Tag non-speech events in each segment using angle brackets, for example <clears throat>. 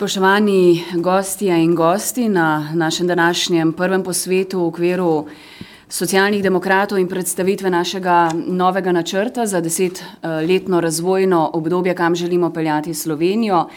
Spoštovani gostje in gosti na našem današnjem prvem posvetu v okviru socialnih demokratov in predstavitve našega novega načrta za desetletno razvojno obdobje, kam želimo peljati Slovenijo.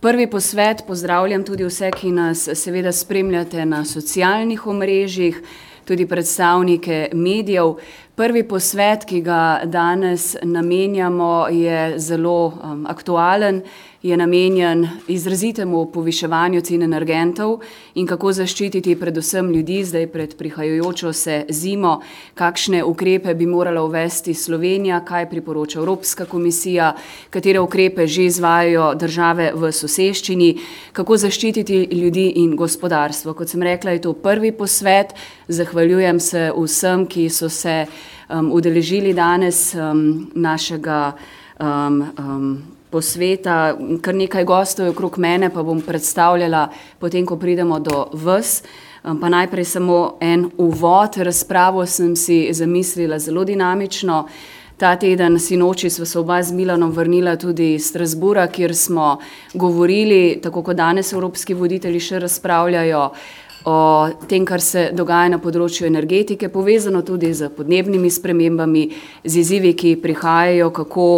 Prvi posvet pozdravljam tudi vse, ki nas seveda spremljate na socialnih omrežjih, tudi predstavnike medijev. Prvi posvet, ki ga danes namenjamo, je zelo um, aktualen je namenjen izrazitemu poviševanju cen energentov in kako zaščititi predvsem ljudi zdaj pred prihajajočo se zimo, kakšne ukrepe bi morala uvesti Slovenija, kaj priporoča Evropska komisija, katere ukrepe že izvajajo države v soseščini, kako zaščititi ljudi in gospodarstvo. Kot sem rekla, je to prvi posvet, zahvaljujem se vsem, ki so se um, udeležili danes um, našega um, um, posveta, kar nekaj gostov je okrog mene, pa bom predstavljala potem, ko pridemo do vas. Pa najprej samo en uvod, razpravo sem si zamislila zelo dinamično. Ta teden, sinoči, sva se oba z Milanom vrnila tudi iz Strasbura, kjer smo govorili, tako kot danes evropski voditelji še razpravljajo, o tem, kar se dogaja na področju energetike, povezano tudi z podnebnimi spremembami, z izzivi, ki prihajajo, kako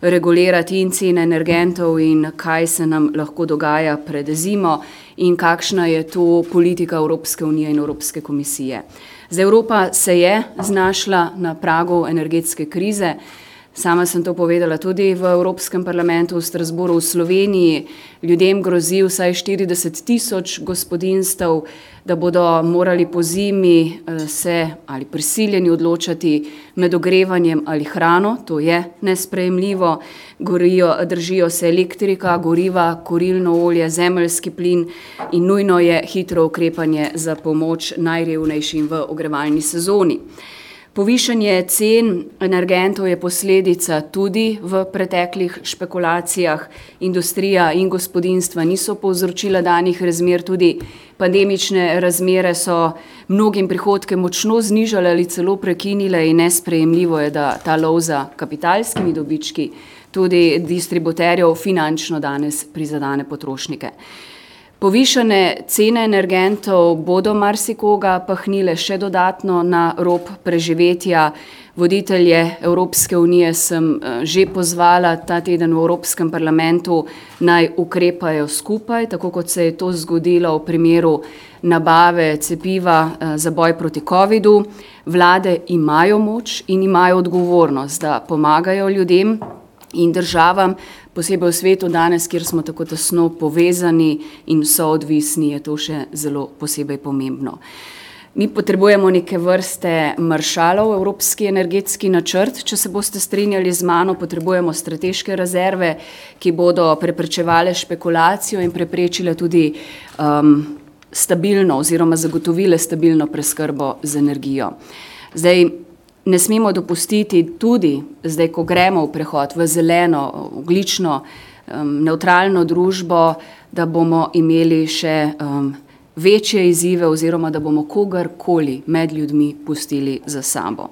regulirati in cene energentov in kaj se nam lahko dogaja pred zimo in kakšna je to politika Evropske unije in Evropske komisije. Zdaj Evropa se je znašla na pragu energetske krize. Sama sem to povedala tudi v Evropskem parlamentu v Strasboru v Sloveniji. Ljudem grozi vsaj 40 tisoč gospodinstv, da bodo morali po zimi eh, se ali prisiljeni odločati med ogrevanjem ali hrano. To je nesprejemljivo. Gorijo, držijo se elektrika, goriva, korilno olje, zemeljski plin in nujno je hitro ukrepanje za pomoč najrevnejšim v ogrevalni sezoni. Povišanje cen energentov je posledica tudi v preteklih špekulacijah. Industrija in gospodinstva niso povzročila danih razmer, tudi pandemične razmere so mnogim prihodke močno znižale ali celo prekinile in nesprejemljivo je, da ta lov za kapitalskimi dobički tudi distributerjev finančno danes prizadane potrošnike. Povišene cene energentov bodo marsikoga pahnile še dodatno na rob preživetja. Voditelje Evropske unije sem eh, že pozvala ta teden v Evropskem parlamentu naj ukrepajo skupaj, tako kot se je to zgodilo v primeru nabave cepiva eh, za boj proti COVID-u. Vlade imajo moč in imajo odgovornost, da pomagajo ljudem in državam, posebej v svetu danes, kjer smo tako tesno povezani in so odvisni, je to še zelo posebej pomembno. Mi potrebujemo neke vrste maršalov, evropski energetski načrt, če se boste strinjali z mano, potrebujemo strateške rezerve, ki bodo preprečevale špekulacijo in preprečile tudi um, stabilno oziroma zagotovile stabilno preskrbo z energijo. Zdaj, ne smemo dopustiti tudi, zdaj, ko gremo v prehod v zeleno, oglično, um, neutralno družbo, da bomo imeli še um, večje izzive oziroma da bomo kogarkoli med ljudmi pustili za sabo.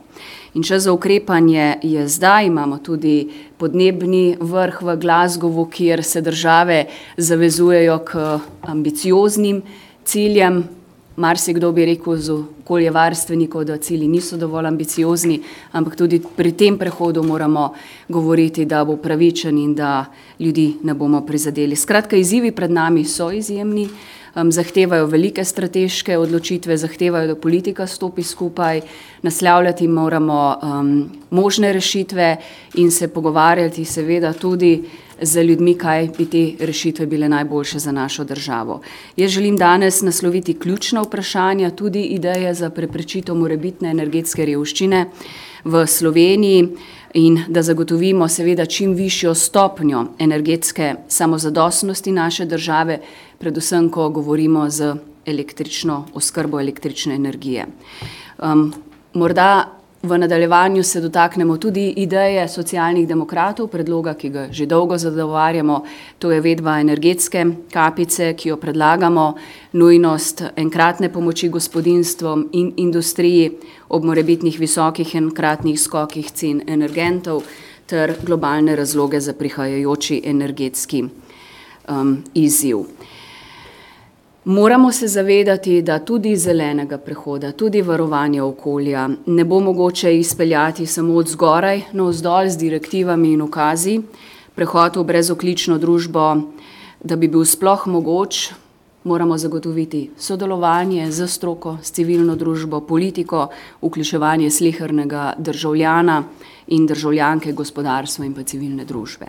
In če za ukrepanje je zdaj, imamo tudi podnebni vrh v Glasgowu, kjer se države zavezujejo k ambicioznim ciljem, marsikdo bi rekel z okoljevarstvenikov, da cilji niso dovolj ambiciozni, ampak tudi pri tem prehodu moramo govoriti, da bo pravičen in da ljudi ne bomo prizadeli. Skratka, izzivi pred nami so izjemni, um, zahtevajo velike strateške odločitve, zahtevajo, da politika stopi skupaj, naslavljati moramo um, možne rešitve in se pogovarjati seveda tudi z ljudmi, kaj bi te rešitve bile najboljše za našo državo. Jaz želim danes nasloviti ključna vprašanja, tudi ideje za preprečitev morebitne energetske revščine v Sloveniji in da zagotovimo seveda čim višjo stopnjo energetske samozadostnosti naše države, predvsem, ko govorimo z električno oskrbo električne energije. Um, morda V nadaljevanju se dotaknemo tudi ideje socialnih demokratov, predloga, ki ga že dolgo zadovarjamo, to je vedba energetske kapice, ki jo predlagamo, nujnost enkratne pomoči gospodinstvom in industriji ob morebitnih visokih enkratnih skokih cen energentov ter globalne razloge za prihajajoči energetski um, izziv. Moramo se zavedati, da tudi zelenega prehoda, tudi varovanja okolja ne bo mogoče izpeljati samo od zgoraj na vzdolj z direktivami in ukazi. Prehod v brezoklično družbo, da bi bil sploh mogoč, moramo zagotoviti sodelovanje z stroko, s civilno družbo, politiko, vključevanje slehernega državljana in državljanke gospodarstva in pa civilne družbe.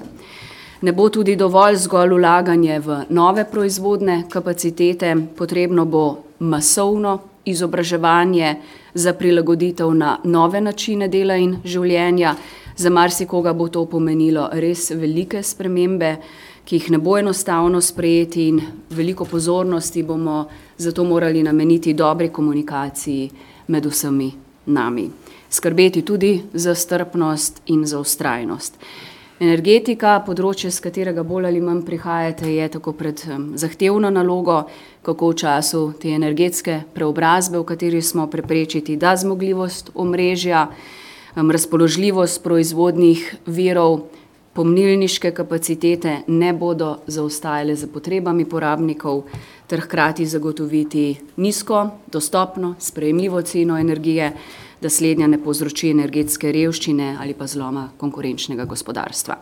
Ne bo tudi dovolj zgolj ulaganje v nove proizvodne kapacitete, potrebno bo masovno izobraževanje za prilagoditev na nove načine dela in življenja. Za marsikoga bo to pomenilo res velike spremembe, ki jih ne bo enostavno sprejeti in veliko pozornosti bomo zato morali nameniti dobri komunikaciji med vsemi nami. Skrbeti tudi za strpnost in za ustrajnost. Energetika, področje, z katerega bolj ali manj prihajate, je tako pred zahtevno nalogo, kako v času te energetske preobrazbe, v kateri smo preprečiti, da zmogljivost omrežja, razpoložljivost proizvodnih virov, pomnilniške kapacitete ne bodo zaostajale za potrebami porabnikov, ter hkrati zagotoviti nizko, dostopno, sprejemljivo ceno energije, da slednja ne povzroči energetske revščine ali pa zloma konkurenčnega gospodarstva.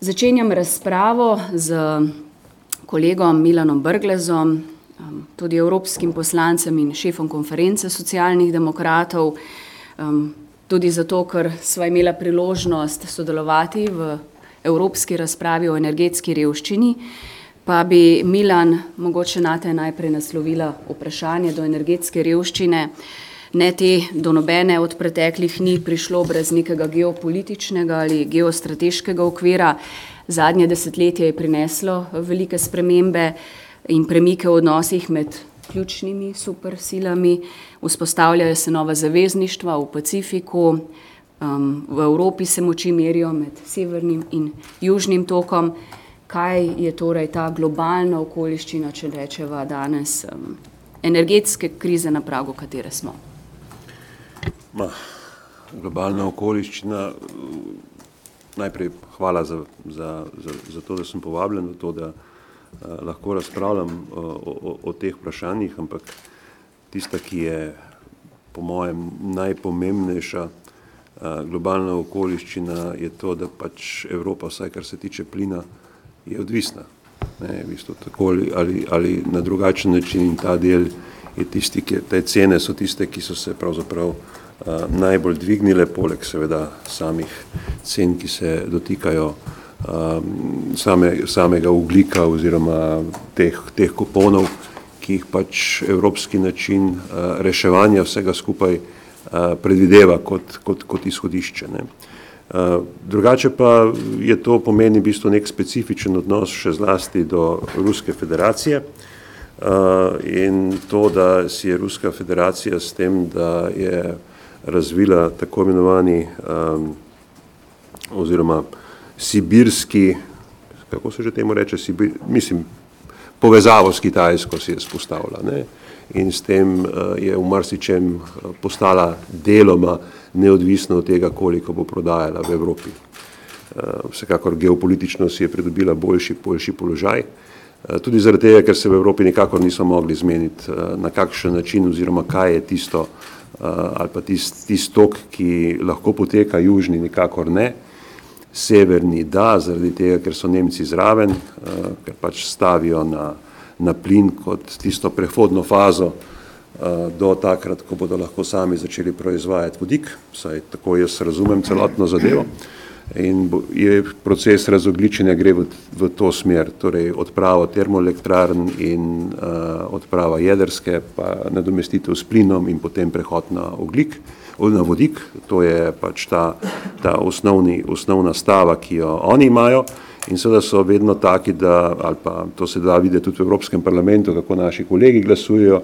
Začenjam razpravo z kolegom Milanom Brglezom, tudi evropskim poslancem in šefom konference socialnih demokratov, tudi zato, ker sva imela priložnost sodelovati v evropski razpravi o energetski revščini, pa bi Milan mogoče nate najprej naslovila vprašanje do energetske revščine. Ne te do nobene od preteklih ni prišlo brez nekega geopolitičnega ali geostrateškega okvira. Zadnje desetletje je prineslo velike spremembe in premike v odnosih med ključnimi supersilami. Vzpostavljajo se nova zavezništva v Pacifiku, v Evropi se moči merijo med severnim in južnim tokom. Kaj je torej ta globalna okoliščina, če rečeva danes, energetske krize, na pragu katere smo? Ma, globalna okoliščina, najprej hvala za, za, za, za to, da sem povabljen v to, da lahko razpravljam o, o, o teh vprašanjih, ampak tista, ki je po mojem najpomembnejša globalna okoliščina, je to, da pač Evropa, vsaj kar se tiče plina, je odvisna. Ne, v bistvu tako ali, ali na drugačen način in ta del tisti, ki te cene so tiste, ki so se pravzaprav najbolj dvignile, poleg seveda samih cen, ki se dotikajo same, samega oglika oziroma teh, teh kuponov, ki jih pač evropski način reševanja vsega skupaj predvideva kot, kot, kot izhodišče. Ne. Drugače pa je to pomeni v bistvu nek specifičen odnos še zlasti do Ruske federacije in to, da si je Ruska federacija s tem, da je razvila tako imenovani oziroma sibirski, kako se že temu reče, Sibir, mislim, povezavo s Kitajsko si je spostavila. Ne? In s tem uh, je v marsičem uh, postala deloma neodvisna od tega, koliko bo prodajala v Evropi. Uh, vsekakor geopolitično si je pridobila boljši, boljši položaj, uh, tudi zaradi tega, ker se v Evropi nikakor niso mogli zmeniti, uh, na kakšen način oziroma kaj je tisto uh, ali pa tisti tist tok, ki lahko poteka, južni nikakor ne. Severni da, zaradi tega, ker so Nemci zraven, ker pač stavijo na, na plin kot tisto prehodno fazo do takrat, ko bodo lahko sami začeli proizvajati vodik, saj tako jaz razumem celotno zadevo. In je proces razogličenja gre v, v to smer, torej odpravo termoelektrarn in uh, odprava jedrske, pa nadomestitev s plinom in potem prehod na oglik. Na vodik, to je pač ta, ta osnovni, osnovna stava, ki jo oni imajo. In seveda so vedno taki, da, ali pa to se da videti tudi v Evropskem parlamentu, kako naši kolegi glasujejo,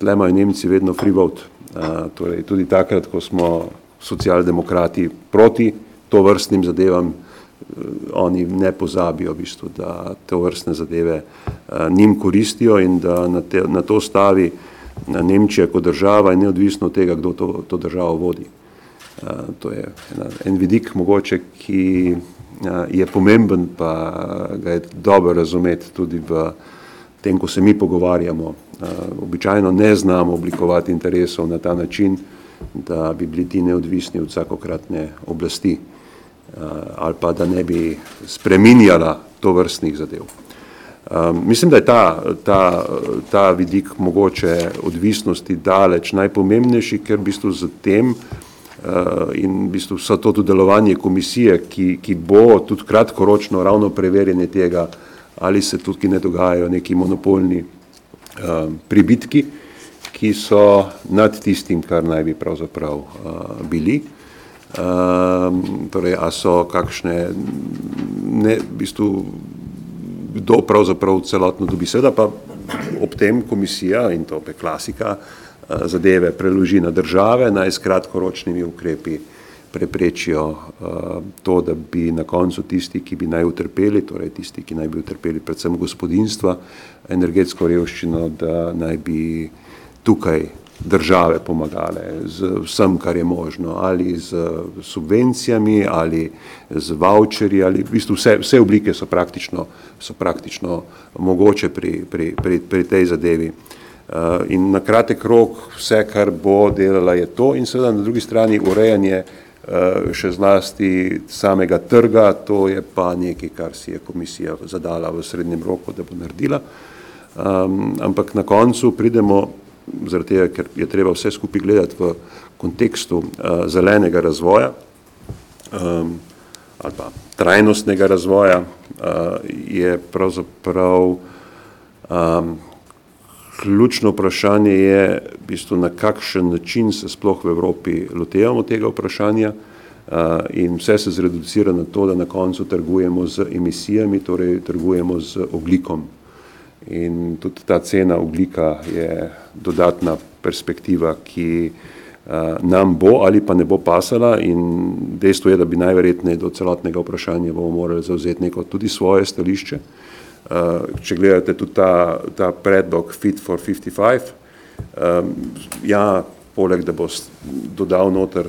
tle imajo Nemci vedno free vote, uh, torej tudi takrat, ko smo socialdemokrati proti to vrstnim zadevam, oni ne pozabijo v bistvu, da to vrstne zadeve uh, njim koristijo in da na, te, na to stavi Nemčija kot država je neodvisno od tega, kdo to, to državo vodi. Uh, to je ena, en vidik mogoče, ki je pomemben, pa ga je dobro razumeti tudi v tem, ko se mi pogovarjamo. Običajno ne znamo oblikovati interesov na ta način, da bi bili ti neodvisni od vsakokratne oblasti ali pa da ne bi spreminjala to vrstnih zadev. Um, mislim, da je ta, ta, ta vidik mogoče odvisnosti daleč najpomembnejši, ker v bistvu z tem uh, in v bistvu vso to tudi delovanje komisije, ki, ki bo tudi kratkoročno ravno preverjanje tega, ali se tukaj ne dogajajo neki monopolni um, pribitki, ki so nad tistim, kar naj bi pravzaprav uh, bili. Um, torej, a so kakšne, ne, v bistvu, kdo pravzaprav celotno dobi. Seveda pa ob tem komisija in to je klasika eh, zadeve preloži na države, naj s kratkoročnimi ukrepi preprečijo uh, to, da bi na koncu tisti, ki bi naj utrpeli, torej tisti, ki naj bi utrpeli predvsem gospodinstva, energetsko revščino, da naj bi tukaj države pomagale z vsem, kar je možno, ali z subvencijami, ali z voucherji, ali v bistvu vse, vse oblike so praktično, so praktično mogoče pri, pri, pri, pri tej zadevi. Uh, in na kratek rok vse, kar bo delala, je to in seveda na drugi strani urejanje uh, še zlasti samega trga, to je pa nekaj, kar si je komisija zadala v srednjem roku, da bo naredila. Um, ampak na koncu pridemo zaradi tega, ker je treba vse skupaj gledati v kontekstu uh, zelenega razvoja um, ali pa trajnostnega razvoja, uh, je pravzaprav um, ključno vprašanje je, v bistvu, na kakšen način se sploh v Evropi lotevamo tega vprašanja uh, in vse se zreducira na to, da na koncu trgujemo z emisijami, torej trgujemo z oglikom. In tudi ta cena oglika je dodatna perspektiva, ki uh, nam bo ali pa ne bo pasala in dejstvo je, da bi najverjetneje do celotnega vprašanja bomo morali zauzeti neko tudi svoje stališče. Uh, če gledate tudi ta, ta predlog Fit for 55, um, ja, poleg da bo dodal noter,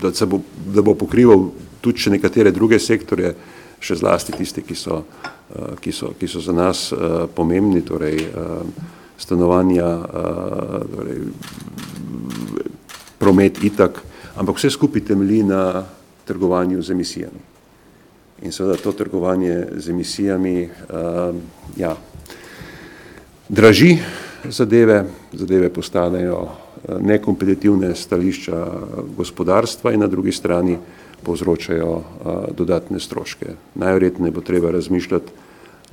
da, se bo, da bo pokrival tudi še nekatere druge sektorje, še zlasti tiste, ki so Eh, ki so, ki so za nas uh, pomembni, torej uh, stanovanja, torej, promet itak, ampak vse skupaj temelji na trgovanju z emisijami. In seveda to trgovanje z emisijami ja, draži zadeve, zadeve postanejo nekompetitivne stališča gospodarstva in na drugi strani uh, povzročajo a, dodatne stroške. Najverjetneje bo treba razmišljati,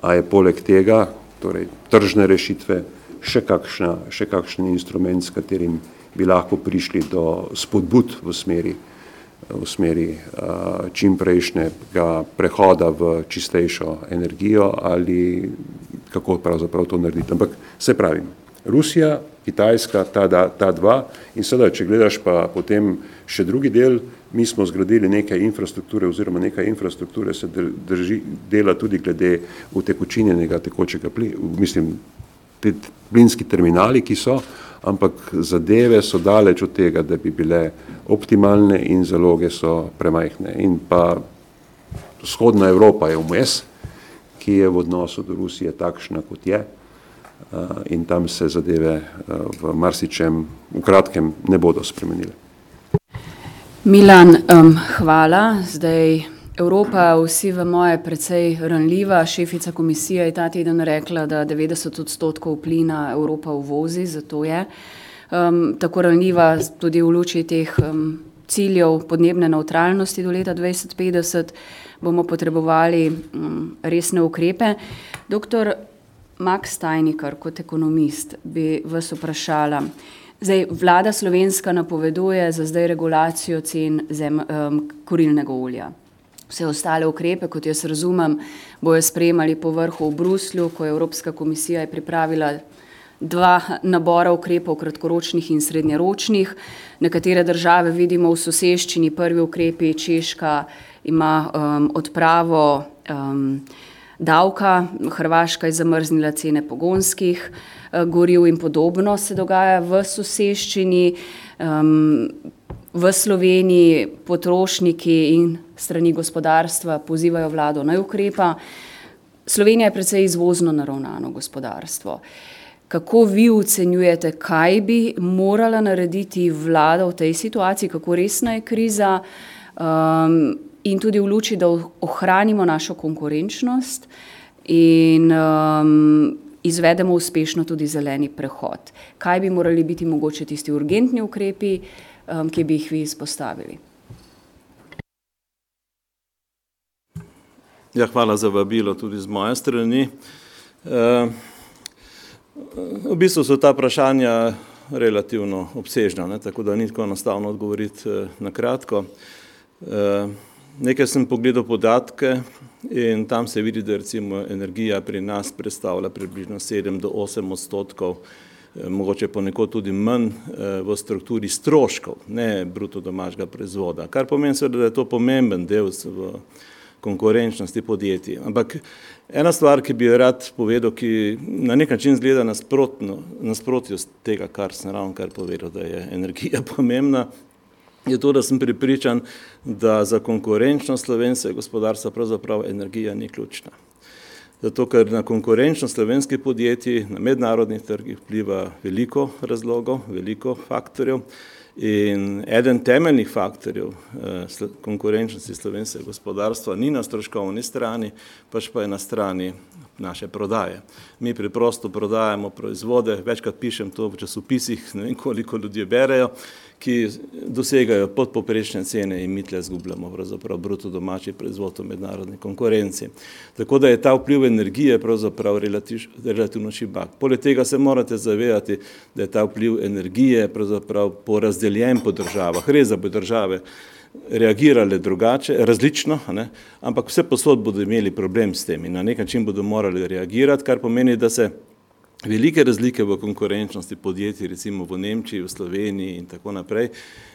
a je poleg tega, torej tržne rešitve, še, kakšna, še kakšen instrument, s katerim bi lahko prišli do spodbud v smeri, v smeri a, čimprejšnjega prehoda v čistejšo energijo ali kako pravzaprav to narediti. Ampak se pravim, Rusija, Kitajska, ta, ta dva in sedaj, če gledaš pa potem še drugi del, mi smo zgradili nekaj infrastrukture oziroma nekaj infrastrukture se drži, dela tudi glede utekočinjenega tekočega plina, mislim, te plinski terminali, ki so, ampak zadeve so daleč od tega, da bi bile optimalne in zaloge so premajhne. In pa vzhodna Evropa je vmes, ki je v odnosu do Rusije takšna, kot je, in tam se zadeve v marsičem, v kratkem, ne bodo spremenile. Milan, um, hvala. Zdaj Evropa, vsi vemo, je precej ranljiva. Šefica komisije je ta teden rekla, da 90 odstotkov plina Evropa uvozi, zato je um, tako ranljiva tudi v luči teh um, ciljev podnebne neutralnosti do leta 2050. Bomo potrebovali um, resne ukrepe. Doktor Max Tajnikar, kot ekonomist, bi vas vprašala. Zdaj, vlada slovenska napoveduje za zdaj regulacijo cen zem, um, korilnega olja. Vse ostale ukrepe, kot jaz razumem, bojo sprejemali po vrhu v Bruslju, ko je Evropska komisija je pripravila dva nabora ukrepov, kratkoročnih in srednjeročnih. Nekatere države vidimo v soseščini, prvi ukrepi Češka ima um, odpravo. Um, davka, Hrvaška je zamrznila cene pogonskih eh, goriv in podobno se dogaja v soseščini. Um, v Sloveniji potrošniki in strani gospodarstva pozivajo vlado naj ukrepa. Slovenija je precej izvozno naravnano gospodarstvo. Kako vi ocenjujete, kaj bi morala narediti vlada v tej situaciji, kako resna je kriza um, in tudi v luči, da ohranimo našo konkurenčnost in um, izvedemo uspešno tudi zeleni prehod. Kaj bi morali biti mogoče tisti urgentni ukrepi, um, ki bi jih vi izpostavili? Ja, hvala za vabilo tudi z moje strani. Uh, v bistvu so ta vprašanja relativno obsežna, ne, tako da ni tako enostavno odgovoriti uh, na kratko. Uh, nekaj sem pogledal podatke in tam se vidi, da recimo energija pri nas predstavlja približno 7 do 8 odstotkov, mogoče ponekod tudi manj v strukturi stroškov, ne bruto domačega proizvoda, kar pomeni seveda, da je to pomemben del v konkurenčnosti podjetij. Ampak ena stvar, ki bi jo rad povedal, ki na nek način zgleda nasprotno, nasprotjo tega, kar sem ravno kar povedal, da je energija <laughs> pomembna, je to, da sem pripričan, da za konkurenčnost slovenskega gospodarstva pravzaprav energija ni ključna. Zato, ker na konkurenčnost slovenskih podjetij na mednarodnih trgih vpliva veliko razlogov, veliko faktorjev. In eden temeljnih faktorjev eh, konkurenčnosti slovenskega gospodarstva ni na stroškovni strani, pač pa je na strani naše prodaje. Mi preprosto prodajamo proizvode, večkrat pišem to v časopisih, ne vem koliko ljudi berejo, ki dosegajo podpoprečne cene in mi tle zgubljamo pravzaprav bruto domači proizvod v mednarodni konkurenci. Tako da je ta vpliv energije pravzaprav relativ, relativno šibak. Poleg tega se morate zavedati, da je ta vpliv energije pravzaprav porazdeljen po državah. Res, da bo države reagirale drugače, različno, ne? ampak vse posod bodo imeli problem s tem in na nek način bodo morali reagirati, kar pomeni, da se velike razlike v konkurenčnosti podjetij, recimo v Nemčiji, v Sloveniji in tako naprej,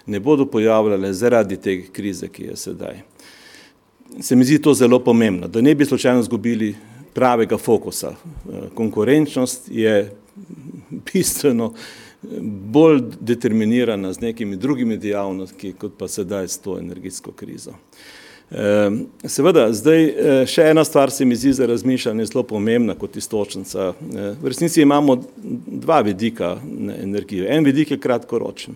ne bodo pojavljale zaradi te krize, ki je sedaj. Se mi zdi to zelo pomembno, da ne bi slučajno zgubili pravega fokusa. Konkurenčnost je <laughs> bistveno bolj determinirana z nekimi drugimi dejavnostmi, kot pa sedaj s to energijsko krizo. Ehm, seveda, zdaj eh, še ena stvar se mi zdi za razmišljanje zelo pomembna kot istočnica. Eh, v resnici imamo dva vidika energije. En vidik je kratkoročen.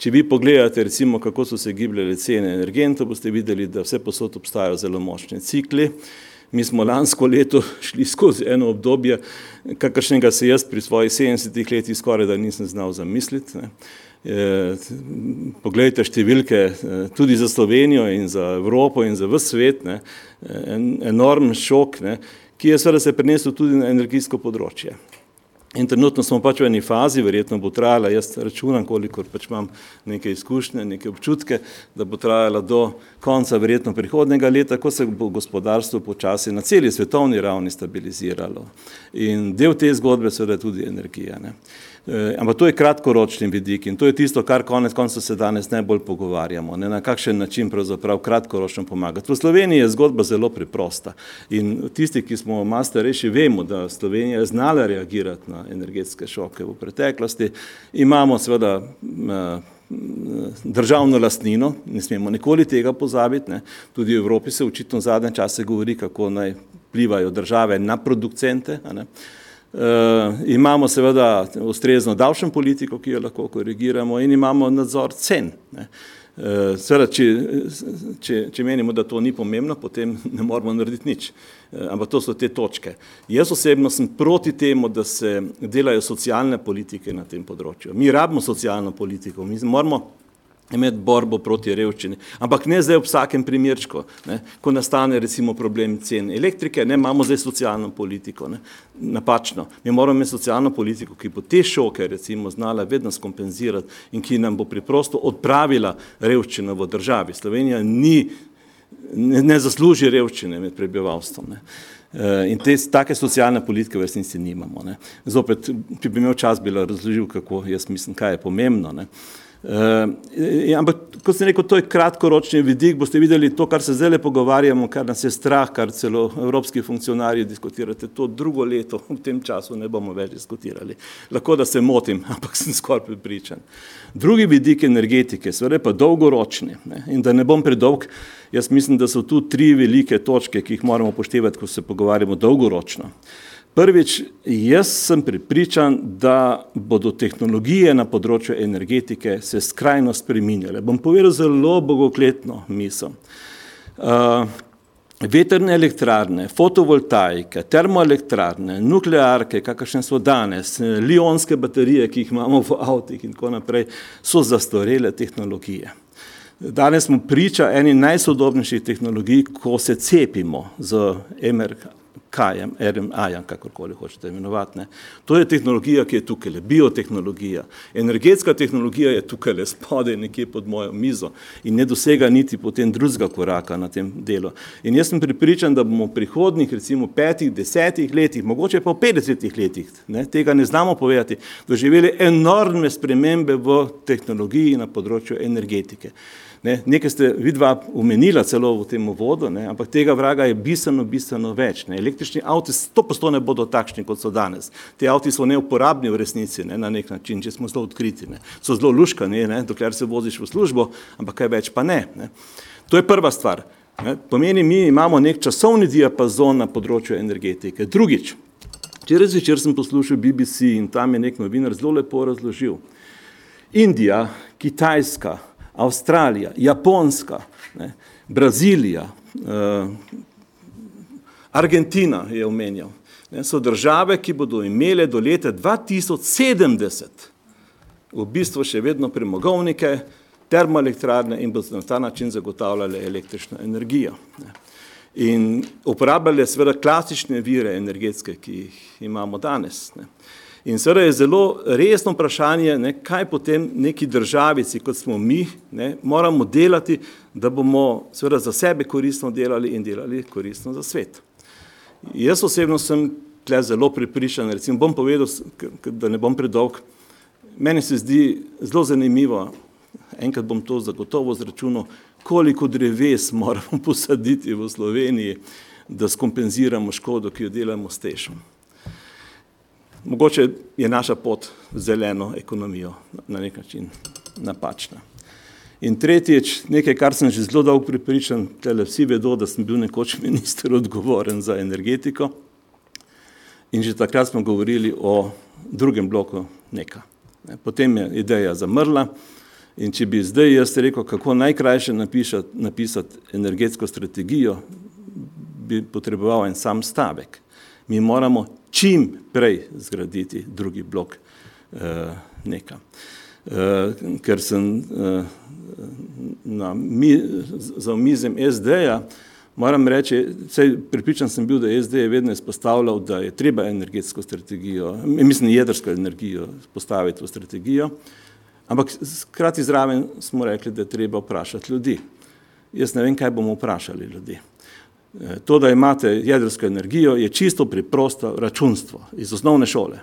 Če vi pogledate recimo, kako so se gibljale cene energentov, boste videli, da vse posod obstajajo zelo močni cikli. Mi smo lansko leto <laughs> šli skozi eno obdobje, kakršnega se jaz pri svojih 70 letih skoraj da nisem znal zamisliti. Ne. E, poglejte številke e, tudi za Slovenijo in za Evropo in za vse svet, ne, en enormen šok, ne, ki je seveda se prenesel tudi na energijsko področje. In trenutno smo pač v eni fazi, verjetno bo trajala, jaz računam, kolikor pač imam neke izkušnje, neke občutke, da bo trajala do konca verjetno prihodnega leta, ko se bo gospodarstvo počasi na celi svetovni ravni stabiliziralo. In del te zgodbe seveda je tudi energija. Ne. Eh, ampak to je kratkoročni vidik in to je tisto, kar konec konca se danes najbolj pogovarjamo, ne, na kakšen način pravzaprav kratkoročno pomagati. V Sloveniji je zgodba zelo preprosta in tisti, ki smo malo starejši, vemo, da Slovenija je znala reagirati na energetske šoke v preteklosti. Imamo seveda eh, državno lastnino, ne smemo nikoli tega pozabiti, ne. tudi v Evropi se očitno zadnje čase govori, kako naj vplivajo države na producente. Ne. Uh, imamo seveda ustrezno davčno politiko, ki jo lahko korigiramo in imamo nadzor cen. Ne. Uh, seveda, če, če, če menimo, da to ni pomembno, potem ne moramo narediti nič. Uh, ampak to so te točke. Jaz osebno sem proti temu, da se delajo socialne politike na tem področju. Mi rabimo socialno politiko, mi moramo imeti borbo proti revščini. Ampak ne zdaj v vsakem primerčku, ne, ko nastane recimo problem cen elektrike, ne, imamo zdaj socialno politiko, ne, napačno. Mi moramo imeti socialno politiko, ki bo te šoke recimo znala vedno skompenzirati in ki nam bo preprosto odpravila revščino v državi. Slovenija ni, ne, ne zasluži revščine med prebivalstvom. Ne. In te take socialne politike v resnici nimamo. Ne. Zopet, če bi imel čas, bi razložil, kako jaz mislim, kaj je pomembno. Ne. Uh, ampak, kot sem rekel, to je kratkoročni vidik. Boste videli to, kar se zdaj pogovarjamo, kar nas je strah, kar celo evropski funkcionarji diskutirate. To drugo leto v tem času ne bomo več diskutirali. Lahko da se motim, <laughs> ampak sem skoraj pripričan. Drugi vidik energetike, seveda pa dolgoročni. Ne? In da ne bom predolg, jaz mislim, da so tu tri velike točke, ki jih moramo upoštevati, ko se pogovarjamo dolgoročno. Prvič, jaz sem pripričan, da bodo tehnologije na področju energetike se skrajno spreminjale. Bom povedal zelo bogokletno misel. Uh, veterne elektrarne, fotovoltaike, termoelektrarne, nuklearke, kakršne so danes, lionske baterije, ki jih imamo v avtih in tako naprej, so zastorele tehnologije. Danes smo priča eni najsodobnejših tehnologij, ko se cepimo z MRK, kajem, RMA-jem, kakorkoli hočete imenovati. Ne. To je tehnologija, ki je tukaj, biotehnologija. Energetska tehnologija je tukaj spodaj nekje pod mojo mizo in ne dosega niti potem drugega koraka na tem delu. In jaz sem pripričan, da bomo v prihodnih, recimo petih, desetih letih, mogoče pa v petdesetih letih, ne, tega ne znamo povedati, doživeli enormne spremembe v tehnologiji na področju energetike. Ne, nekaj ste vidva umenila celo v tem vodu, ne, ampak tega vraga je bistveno, bistveno več. Ne. Električni avti sto posto ne bodo takšni, kot so danes. Ti avti so neuporabni v resnici, ne, na nek način, če smo zelo odkriti. Ne. So zelo luškani, ne, dokler se voziš v službo, ampak kaj več pa ne. ne. To je prva stvar. Ne. Pomeni, mi imamo nek časovni diapazon na področju energetike. Drugič, včeraj zvečer sem poslušal BBC in tam je nek novinar zelo lepo razložil. Indija, Kitajska, Avstralija, Japonska, ne, Brazilija, eh, Argentina je omenjal. Ne, so države, ki bodo imele do leta 2070 v bistvu še vedno premogovnike, termoelektrarne in bodo na ta način zagotavljale električno energijo. Ne. In uporabljale seveda klasične vire energetske, ki jih imamo danes. Ne. In seveda je zelo resno vprašanje, ne, kaj potem neki državici, kot smo mi, ne, moramo delati, da bomo seveda za sebe koristno delali in delali koristno za svet. Jaz osebno sem tle zelo pripričan, recimo bom povedal, da ne bom predolg, meni se zdi zelo zanimivo, enkrat bom to zagotovo zračunal, koliko dreves <laughs> moramo posaditi v Sloveniji, da skompenziramo škodo, ki jo delamo s tešom. Mogoče je naša pot v zeleno ekonomijo na nek način napačna. In tretjič, nekaj, kar sem že zelo dolgo pripričan, tele vsi vedo, da sem bil nekoč <laughs> minister odgovoren za energetiko in že takrat smo govorili o drugem bloku neka. Potem je ideja zamrla in če bi zdaj jaz rekel, kako najkrajše napisati, napisati energetsko strategijo, bi potreboval en sam stavek. Mi moramo čim prej zgraditi drugi blok eh, neka. Eh, ker sem eh, na, mi, za omizem SD-ja, moram reči, vsej pripričan sem bil, da SD je vedno izpostavljal, da je treba energetsko strategijo, mislim jedrsko energijo postaviti v strategijo, ampak skrati zraven smo rekli, da je treba vprašati ljudi. Jaz ne vem, kaj bomo vprašali ljudi. Eh, to, da imate jedrsko energijo, je čisto preprosto računstvo iz osnovne šole.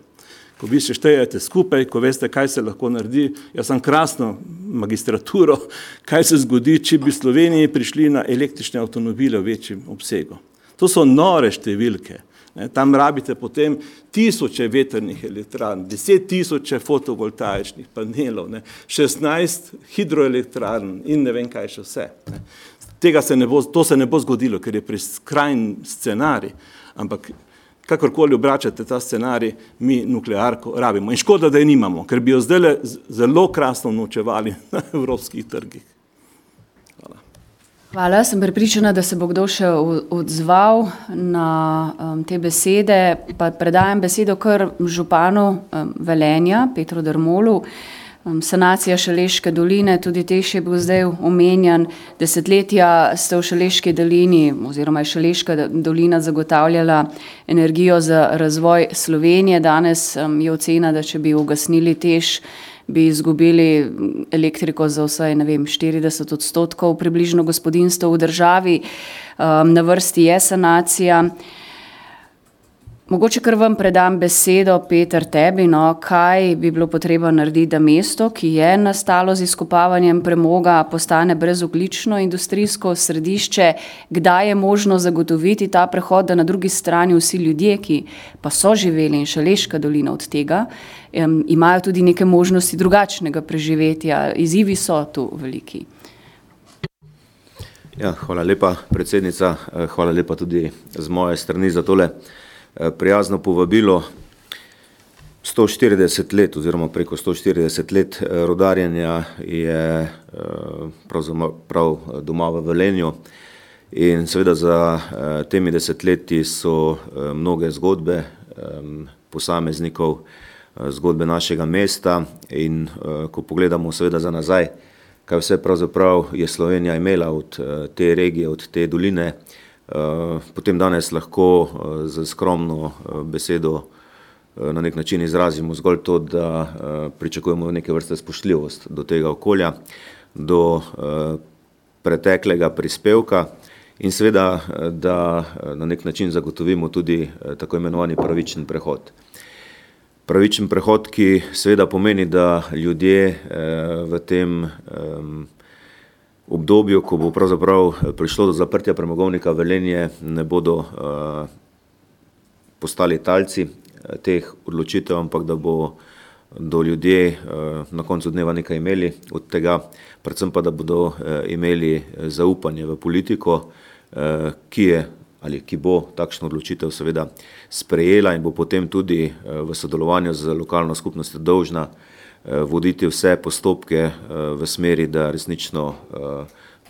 Ko vi se štejete skupaj, ko veste, kaj se lahko naredi, jaz sem krasno magistraturo, <laughs> kaj se zgodi, če bi Sloveniji prišli na električne avtomobile v večjem obsegu. To so nore številke. Tam rabite potem tisoče veternih elektrarn, deset tisoče fotovoltaičnih panelov, ne, 16 hidroelektrarn in ne vem kaj še vse. Ne. Tega se ne bo, to se ne bo zgodilo, ker je preskrajn scenarij, ampak kakorkoli obračate ta scenarij, mi nuklearko rabimo. In škoda, da je nimamo, ker bi jo zdaj zelo krasno nočevali <laughs> na evropskih trgih. Hvala. Hvala, sem pripričana, da se bo kdo še odzval na um, te besede, pa predajam besedo kar županu um, Velenja, Petru Dermolu. Um, sanacija Šaleške doline, tudi Teš je bil zdaj omenjan. Desetletja ste v Šaleški dolini oziroma je Šaleška dolina zagotavljala energijo za razvoj Slovenije. Danes um, je ocena, da če bi ugasnili Teš, bi izgubili elektriko za vsaj vem, 40 odstotkov približno gospodinstv v državi. Um, na vrsti je sanacija. Mogoče kar vam predam besedo, Peter, tebi, no, kaj bi bilo potrebno narediti, da mesto, ki je nastalo z izkopavanjem premoga, postane brezoglično industrijsko središče, kdaj je možno zagotoviti ta prehod, da na drugi strani vsi ljudje, ki pa so živeli in Šaleška dolina od tega, um, imajo tudi neke možnosti drugačnega preživetja. Izzivi so tu veliki. Ja, hvala lepa, predsednica. Hvala lepa tudi z moje strani za tole prijazno povabilo. 140 let oziroma preko 140 let rodarjenja je pravzaprav doma v Velenju in seveda za temi desetletji so mnoge zgodbe posameznikov, zgodbe našega mesta in ko pogledamo seveda za nazaj, kaj vse pravzaprav je Slovenija imela od te regije, od te doline, potem danes lahko s skromno besedo na neki način izrazimo zgolj to, da pričakujemo neke vrste spoštljivost do tega okolja, do preteklega prispevka in seveda, da na neki način zagotovimo tudi tako imenovani pravičen prehod. Pravičen prehod, ki seveda pomeni, da ljudje v tem obdobju, ko bo pravzaprav prišlo do zaprtja Premogovnika Velenje, ne bodo postali talci teh odločitev, ampak da bodo ljudje na koncu dneva nekaj imeli od tega, predvsem pa, da bodo imeli zaupanje v politiko, ki je ali ki bo takšno odločitev seveda sprejela in bo potem tudi v sodelovanju z lokalno skupnostjo dolžna voditi vse postopke v smeri, da resnično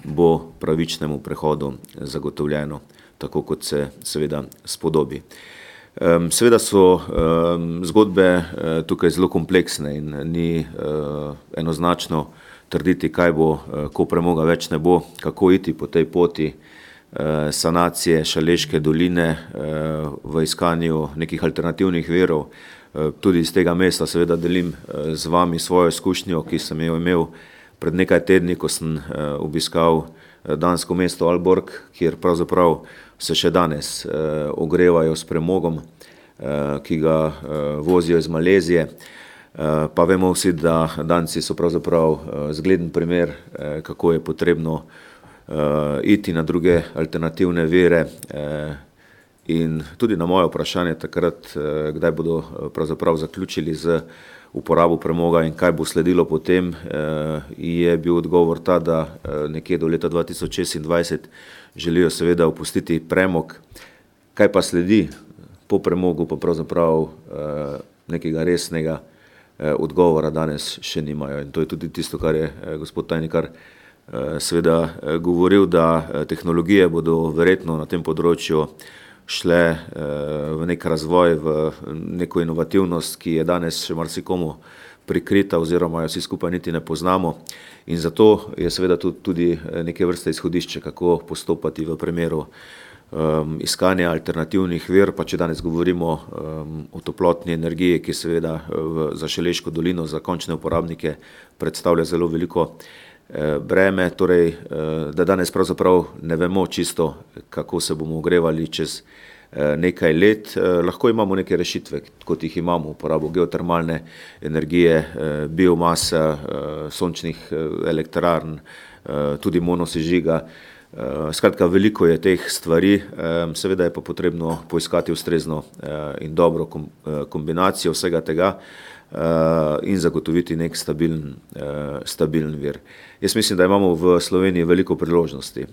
bo pravičnemu prehodu zagotovljeno, tako kot se seveda spodobi. Seveda so zgodbe tukaj zelo kompleksne in ni enoznačno trditi, kaj bo, ko premoga več ne bo, kako iti po tej poti sanacije Šaleške doline v iskanju nekih alternativnih virov. Tudi iz tega mesta seveda delim z vami svojo izkušnjo, ki sem jo imel pred nekaj tedni, ko sem obiskal dansko mesto Aalborg, kjer pravzaprav se še danes ogrevajo s premogom, ki ga vozijo iz Malezije. Pa vemo vsi, da Danci so pravzaprav zgleden primer, kako je potrebno iti na druge alternativne vire in tudi na moje vprašanje takrat, kdaj bodo pravzaprav zaključili z uporabo premoga in kaj bo sledilo potem, je bil odgovor ta, da nekje do leta dva tisoč šestindvajset želijo seveda opustiti premog. Kaj pa sledi po premogu, pa pravzaprav nekega resnega odgovora danes še nimajo, in to je tudi tisto, kar je gospod Tajnikar seveda govoril, da tehnologije bodo verjetno na tem področju šle v neki razvoj, v neko inovativnost, ki je danes še marsikomu prikrita oziroma jo vsi skupaj niti ne poznamo. In zato je seveda to tudi neke vrste izhodišče, kako postopati v primeru iskanja alternativnih vir, pa če danes govorimo o toplotni energiji, ki seveda v za Šaleško dolino za končne uporabnike predstavlja zelo veliko breme, torej da danes pravzaprav ne vemo čisto, kako se bomo ogrevali čez nekaj let, lahko imamo neke rešitve, kot jih imamo, uporabo geotermalne energije, biomasa, sončnih elektrarn, tudi monosežiga. Skratka, veliko je teh stvari, seveda je pa potrebno poiskati ustrezno in dobro kombinacijo vsega tega in zagotoviti neki stabilen, stabilen vir. Jaz mislim, da imamo v Sloveniji veliko priložnosti,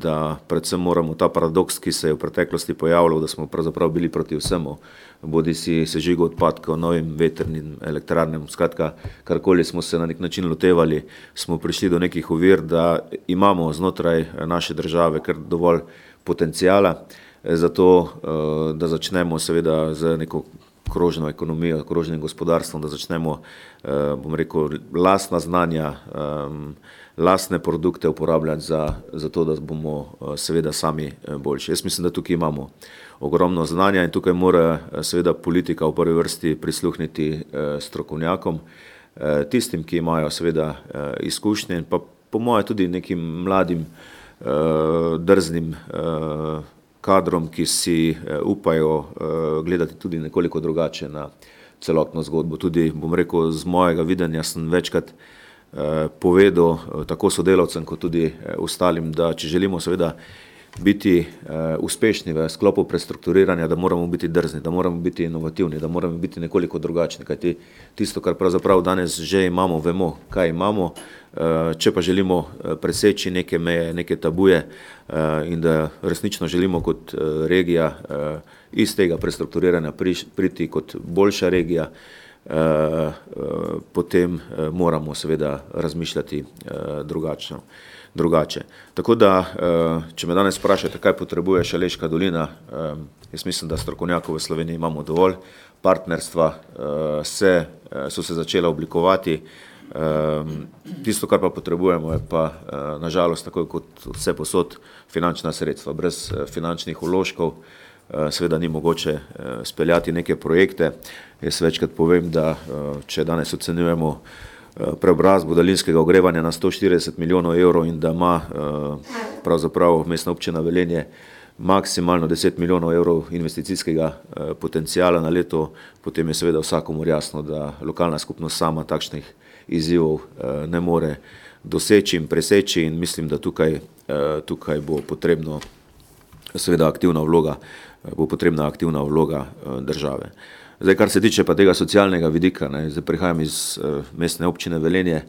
da predvsem moramo ta paradoks, ki se je v preteklosti pojavljal, da smo pravzaprav bili proti vsemu, bodisi sežigu odpadkov, novim vetrnim elektrarnam, skratka, karkoli smo se na neki način lotevali, smo prišli do nekih ovir, da imamo znotraj naše države kar dovolj potenciala za to, da začnemo seveda z neko krožno ekonomijo, krožnim gospodarstvom, da začnemo, bom rekel, lastna znanja, lastne produkte uporabljati za, za to, da bomo seveda sami boljši. Jaz mislim, da tukaj imamo ogromno znanja in tukaj mora seveda politika v prvi vrsti prisluhniti strokovnjakom, tistim, ki imajo seveda izkušnje in pa po moje tudi nekim mladim drznim kadrom, ki si upajo gledati tudi nekoliko drugače na celotno zgodbo. Tudi, bom rekel, z mojega videnja sem večkrat povedal tako sodelavcem, kot tudi ostalim, da če želimo seveda biti uh, uspešni v sklopu prestrukturiranja, da moramo biti drzni, da moramo biti inovativni, da moramo biti nekoliko drugačni, kajti tisto, kar pravzaprav danes že imamo, vemo, kaj imamo, uh, če pa želimo preseči neke meje, neke tabuje uh, in da resnično želimo kot uh, regija uh, iz tega prestrukturiranja pri, priti kot boljša regija, Uh, uh, potem uh, moramo seveda razmišljati uh, drugačno. Uh, drugače. Tako da, eh, če me danes vprašate, kaj potrebuje Šaleška dolina, eh, jaz mislim, da strokovnjakov v Sloveniji imamo dovolj, partnerstva eh, se, so se začela oblikovati, tisto, kar pa potrebujemo, je pa nažalost, tako kot vse posod, finančna sredstva. Brez finančnih uložkov seveda ni mogoče speljati neke projekte. Jaz večkrat povem, da če danes ocenjujemo preobrazbo daljinskega ogrevanja na 140 milijonov evrov in da ima eh, pravzaprav mestna občina Velenje maksimalno 10 milijonov evrov investicijskega eh, potencijala na leto, potem je seveda vsakomur jasno, da lokalna skupnost sama takšnih izzivov eh, ne more doseči in preseči in mislim, da tukaj, tukaj bo potrebno seveda aktivna vloga, bo potrebna aktivna vloga države. Zdaj, kar se tiče tega socialnega vidika, ne, zdaj prihajam iz uh, mestne občine Velenje,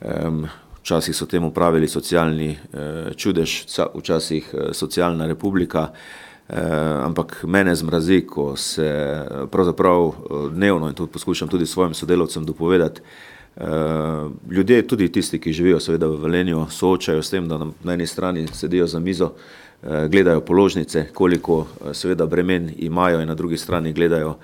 um, včasih so temu pravili socialni uh, čudež, včasih uh, socialna republika, uh, ampak mene zmrazi, ko se pravzaprav dnevno in to poskušam tudi svojim sodelovcem dopovedati, Uh, ljudje, tudi tisti, ki živijo seveda v Velenju, soočajo s tem, da na eni strani sedijo za mizo, uh, gledajo položnice, koliko uh, seveda bremen imajo in na drugi strani gledajo uh,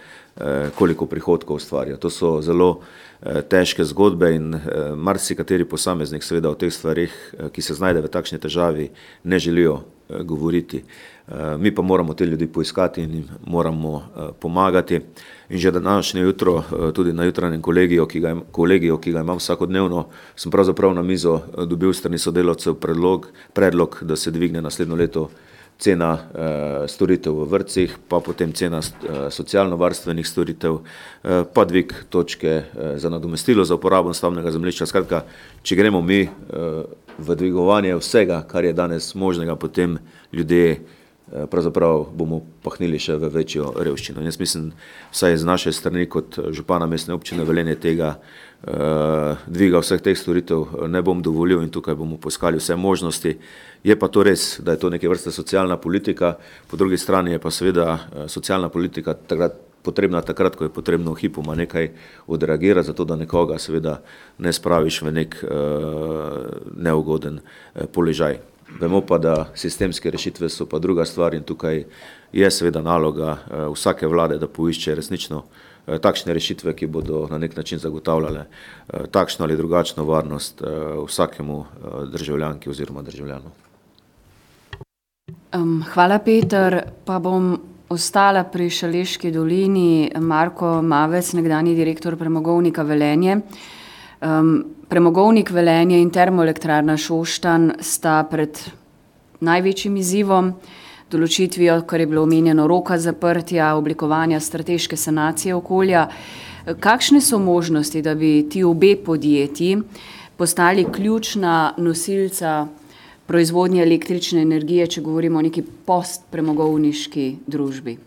koliko prihodkov ustvarja. To so zelo eh, težke zgodbe in eh, marsikateri posameznik seveda o teh stvarih, ki se znajde v takšni težavi, ne želijo govoriti. Mi pa moramo te ljudi poiskati in jim moramo pomagati. In že današnje jutro, tudi na jutranjem kolegiju, ki ga, kolegiju, ki ga imam vsakodnevno, sem pravzaprav na mizo dobil strani sodelavcev predlog, predlog, da se dvigne naslednjo leto cena uh, storitev v vrtcih, pa potem cena uh, socialno-varstvenih storitev, uh, pa dvig točke za nadomestilo za uporabo stavnega zemljišča. Skratka, če gremo mi v dvigovanje vsega, kar je danes možnega, potem ljudje pravzaprav bomo pahnili še v večjo revščino. In jaz mislim, vsaj z naše strani kot župana mestne občine Velenje tega dviga vseh teh storitev ne bom dovolil in tukaj bomo poiskali vse možnosti. Je pa to res, da je to neke vrste socialna politika, po drugi strani je pa seveda eh, socialna politika takrat potrebna takrat, ko je potrebno hipoma nekaj odreagirati, zato da nekoga seveda ne spraviš v nek uh, neugoden položaj. Vemo pa, da sistemske rešitve so pa druga stvar in tukaj je seveda naloga vsake vlade, da poišče resnično takšne rešitve, ki bodo na nek način zagotavljale uh, takšno ali drugačno varnost uh, vsakemu državljanki oziroma državljanu. Um, hvala, Peter. Pa bom ostala pri Šaleški dolini. Marko Mavec, nekdani direktor premogovnika Velenje. Um, premogovnik Velenje in termoelektrarna Šoštan sta pred največjim izzivom, določitvijo, kar je bilo omenjeno, roka zaprtja, oblikovanja strateške sanacije okolja. Kakšne so možnosti, da bi ti obe podjetji postali ključna nosilca proizvodnje električne energije, če govorimo o neki postpremogovniški družbi.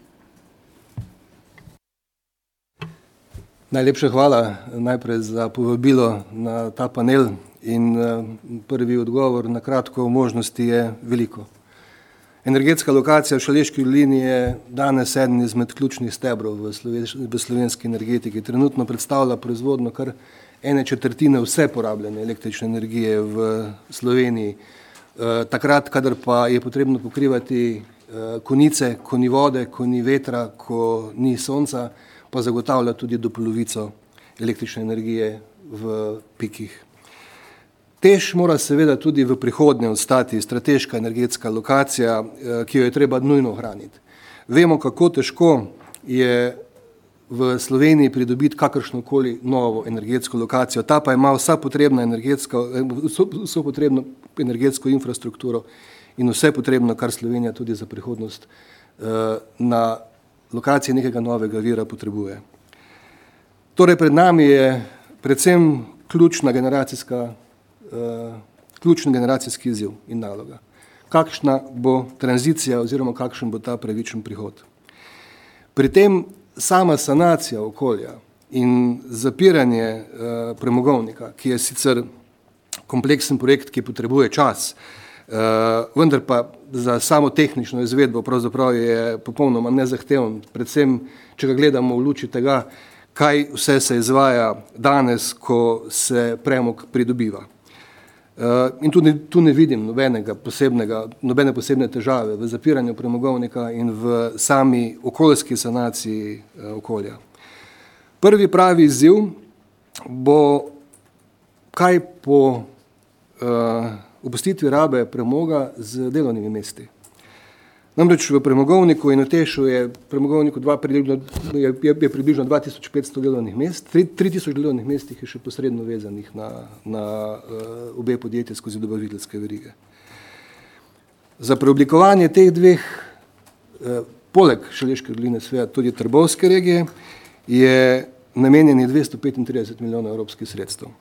Najlepša hvala najprej za povabilo na ta panel in eh, prvi odgovor na kratko o možnosti je veliko. Energetska lokacija v Šaleški liniji je danes eden izmed ključnih stebrov v, v slovenski energetiki. Trenutno predstavlja proizvodno kar ene četrtine vse porabljene električne energije v Sloveniji. Eh, takrat, kadar pa je potrebno pokrivati eh, konice, ko ni vode, ko ni vetra, ko ni sonca, pa zagotavlja tudi do polovico električne energije v pikih. Tež mora seveda tudi v prihodnje ostati strateška energetska lokacija, eh, ki jo je treba nujno ohraniti. Vemo, kako težko je v Sloveniji pridobiti kakršno koli novo energetsko lokacijo. Ta pa ima vsa potrebna energetska, vso potrebno energetsko infrastrukturo in vse potrebno, kar Slovenija tudi za prihodnost na lokaciji nekega novega vira potrebuje. Torej, pred nami je predvsem ključna generacijska, ključni generacijski izziv in naloga. Kakšna bo tranzicija oziroma kakšen bo ta pravičen prihod. Pri tem sama sanacija okolja in zapiranje uh, premogovnika, ki je sicer kompleksen projekt, ki potrebuje čas, uh, vendar pa za samo tehnično izvedbo pravzaprav je popolnoma nezahteven, predvsem, če ga gledamo v luči tega, kaj vse se izvaja danes, ko se premog pridobiva. Uh, in tu ne, tu ne vidim nobenega posebnega, nobene posebne težave v zapiranju premogovnika in v sami okoljski sanaciji uh, okolja. Prvi pravi izziv bo, kaj po uh, opustitvi rabe premoga z delovnimi mesti. Namreč v premogovniku in otešu je premogovniku dva, je, je, je približno 2500 delovnih mest, 3000 delovnih mest je še posredno vezanih na, na uh, obe podjetje skozi dobaviteljske verige. Za preoblikovanje teh dveh, uh, poleg Šaleške doline sveta, tudi Trbovske regije, je namenjeni 235 milijonov evropskih sredstev.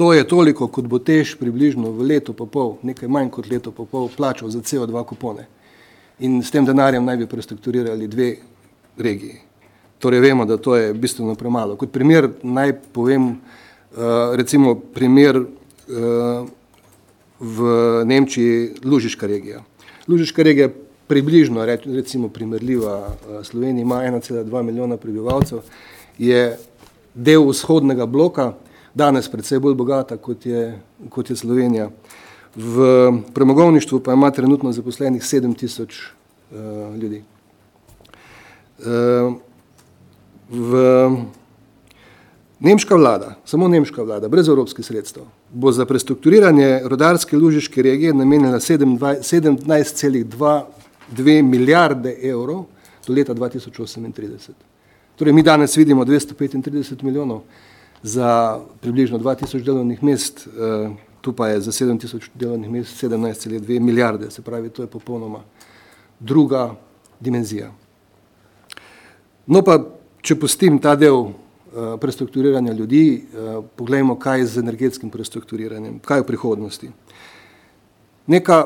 To je toliko, kot bo tež približno v letu pa pol, nekaj manj kot leto pa pol, plačal za CO2 kupone in s tem denarjem naj bi prestrukturirali dve regiji. Torej vemo, da to je bistveno premalo. Kot primer naj povem uh, recimo primer uh, v Nemčiji Lužiška regija. Lužiška regija približno recimo primerljiva uh, Sloveniji ima 1,2 milijona prebivalcev, je del vzhodnega bloka, danes predvsej bolj bogata kot je, kot je Slovenija. V premogovništvu pa ima trenutno zaposlenih 7 tisoč uh, ljudi. Uh, v nemška vlada, samo nemška vlada, brez evropskih sredstev, bo za prestrukturiranje rodarske lužiške regije namenila 17,2 milijarde evrov do leta 2038. Torej, mi danes vidimo 235 milijonov za približno 2000 delovnih mest, uh, tu pa je za 7000 delovnih mest 17,2 milijarde, se pravi, to je popolnoma druga dimenzija. No pa, če pustim ta del uh, prestrukturiranja ljudi, uh, poglejmo, kaj je z energetskim prestrukturiranjem, kaj je v prihodnosti. Neka,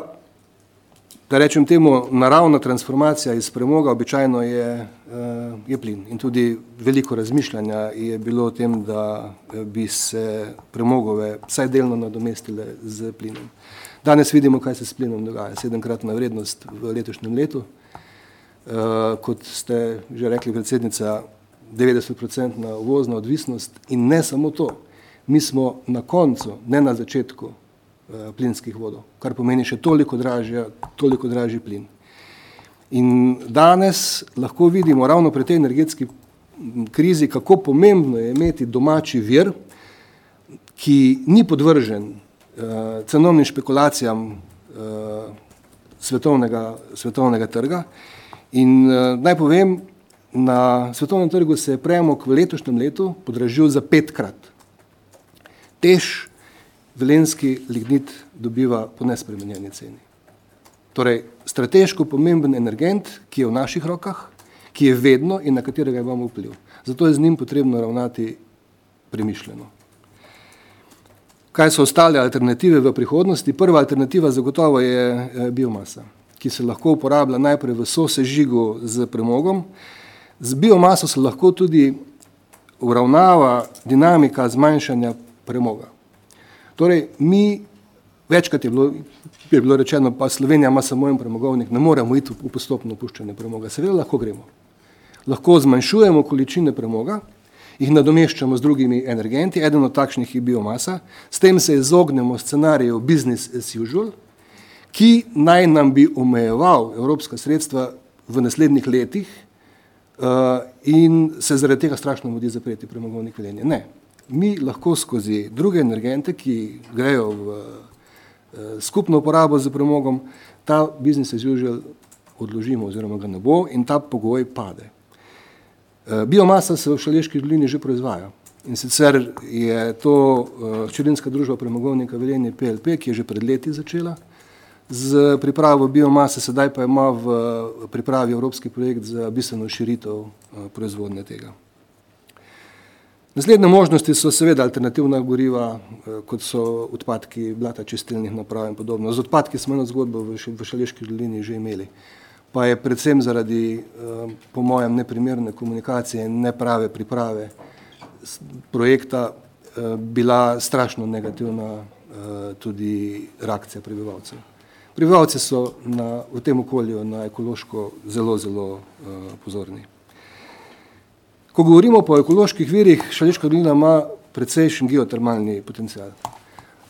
da rečem temu, naravna transformacija iz premoga običajno je, uh, je plin in tudi veliko razmišljanja je bilo o tem, da bi se premogove vsaj delno nadomestile z plinom. Danes vidimo, kaj se s plinom dogaja. Sedemkratna vrednost v letošnjem letu. Uh, kot ste že rekli, predsednica, 90-odstotna uvozna odvisnost in ne samo to. Mi smo na koncu, ne na začetku plinskih vodov, kar pomeni še toliko dražja, toliko dražji plin. In danes lahko vidimo ravno pri tej energetski krizi, kako pomembno je imeti domači vir, ki ni podvržen uh, cenovnim špekulacijam uh, svetovnega, svetovnega trga. In uh, naj povem, na svetovnem trgu se je premog v letošnjem letu podražil za petkrat. Tež velenski lignit dobiva po nespremenjeni ceni. Torej, strateško pomemben energent, ki je v naših rokah, ki je vedno in na katerega imamo vpliv. Zato je z njim potrebno ravnati premišljeno kaj so ostale alternative v prihodnosti. Prva alternativa zagotovo je eh, biomasa, ki se lahko uporablja najprej v sosežigu z premogom. Z biomaso se lahko tudi uravnava dinamika zmanjšanja premoga. Torej, mi, večkrat je bilo, je bilo rečeno, pa Slovenija ima samo en premogovnik, ne moremo iti v postopno opuščanje premoga. Seveda lahko gremo. Lahko zmanjšujemo količine premoga, jih nadomeščamo z drugimi energenti, eden od takšnih je biomasa, s tem se izognemo scenariju business as usual, ki naj nam bi omejeval evropska sredstva v naslednjih letih uh, in se zaradi tega strašno mudi zapreti premogovnik vedenja. Ne, mi lahko skozi druge energente, ki grejo v uh, skupno uporabo z premogom, ta business as usual odložimo oziroma ga ne bo in ta pogoj pade. Eh, biomasa se v Šaleški dolini že proizvaja. In sicer je to uh, hčerinska družba premogovnika Velenje PLP, ki je že pred leti začela z pripravo biomase, sedaj pa ima v pripravi evropski projekt za bistveno širitev proizvodnje tega. Naslednje možnosti so seveda alternativna goriva, kot so odpadki blata čistilnih naprav in podobno. Z odpadki smo eno zgodbo v, v Šaleški dolini že imeli, pa je predvsem zaradi, po mojem, neprimerne komunikacije in neprave priprave projekta bila strašno negativna tudi reakcija prebivalcev. Prebivalci so na, v tem okolju na ekološko zelo, zelo pozorni. Ko govorimo po ekoloških virih, Šaleška dolina ima precejšen geotermalni potencial.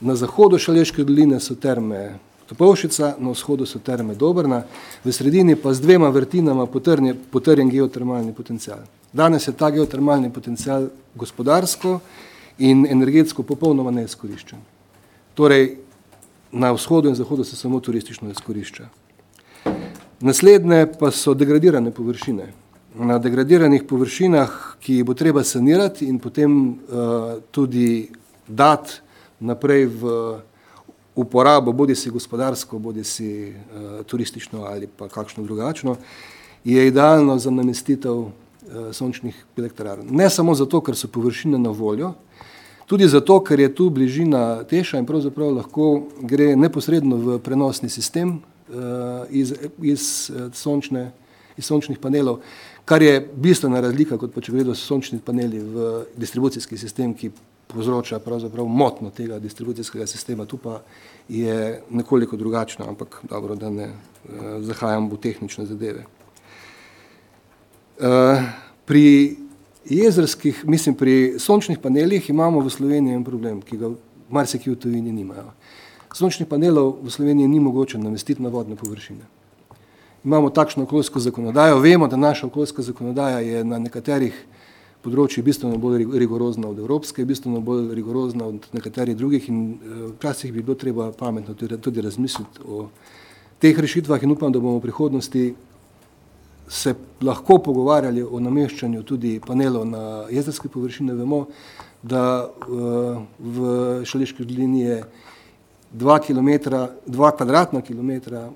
Na zahodu Šaleške doline so terme Topolšica, na vzhodu so terme Dobrna, v sredini pa z dvema vrtinama potrjen, potrjen geotermalni potencial. Danes je ta geotermalni potencial gospodarsko in energetsko popolnoma neizkoriščen. Torej, na vzhodu in zahodu se samo turistično izkorišča. Naslednje pa so degradirane površine. Na degradiranih površinah, ki jih bo treba sanirati in potem uh, tudi dati naprej v uporabo, bodi si gospodarsko, bodi si uh, turistično ali pa kakšno drugačno, je idealno za namestitev uh, sončnih elektrarn. Ne samo zato, ker so površine na voljo, Tudi zato, ker je tu bližina Teša in pravzaprav lahko gre neposredno v prenosni sistem uh, iz, iz, sončne, iz sončnih panelov, kar je bistvena razlika, kot pa če gredo sončni paneli v distribucijski sistem, ki povzroča pravzaprav motno tega distribucijskega sistema. Tu pa je nekoliko drugačno, ampak dobro, da ne uh, zahajam v tehnične zadeve. Uh, pri jezerskih, mislim, pri sončnih panelih imamo v Sloveniji en problem, ki ga marsikje v tujini nimajo. Sončnih panelov v Sloveniji ni mogoče namestiti na vodne površine. Imamo takšno okoljsko zakonodajo, vemo, da naša okoljska zakonodaja je na nekaterih področjih bistveno bolj rigorozna od evropske, bistveno bolj rigorozna od nekaterih drugih in včasih bi bilo treba pametno tudi, tudi razmisliti o teh rešitvah in upam, da bomo v prihodnosti se lahko pogovarjali o nameščanju tudi panelov na jedrske površine, vemo, da v Šaleški dolini je dva, dva kvadratna kilometra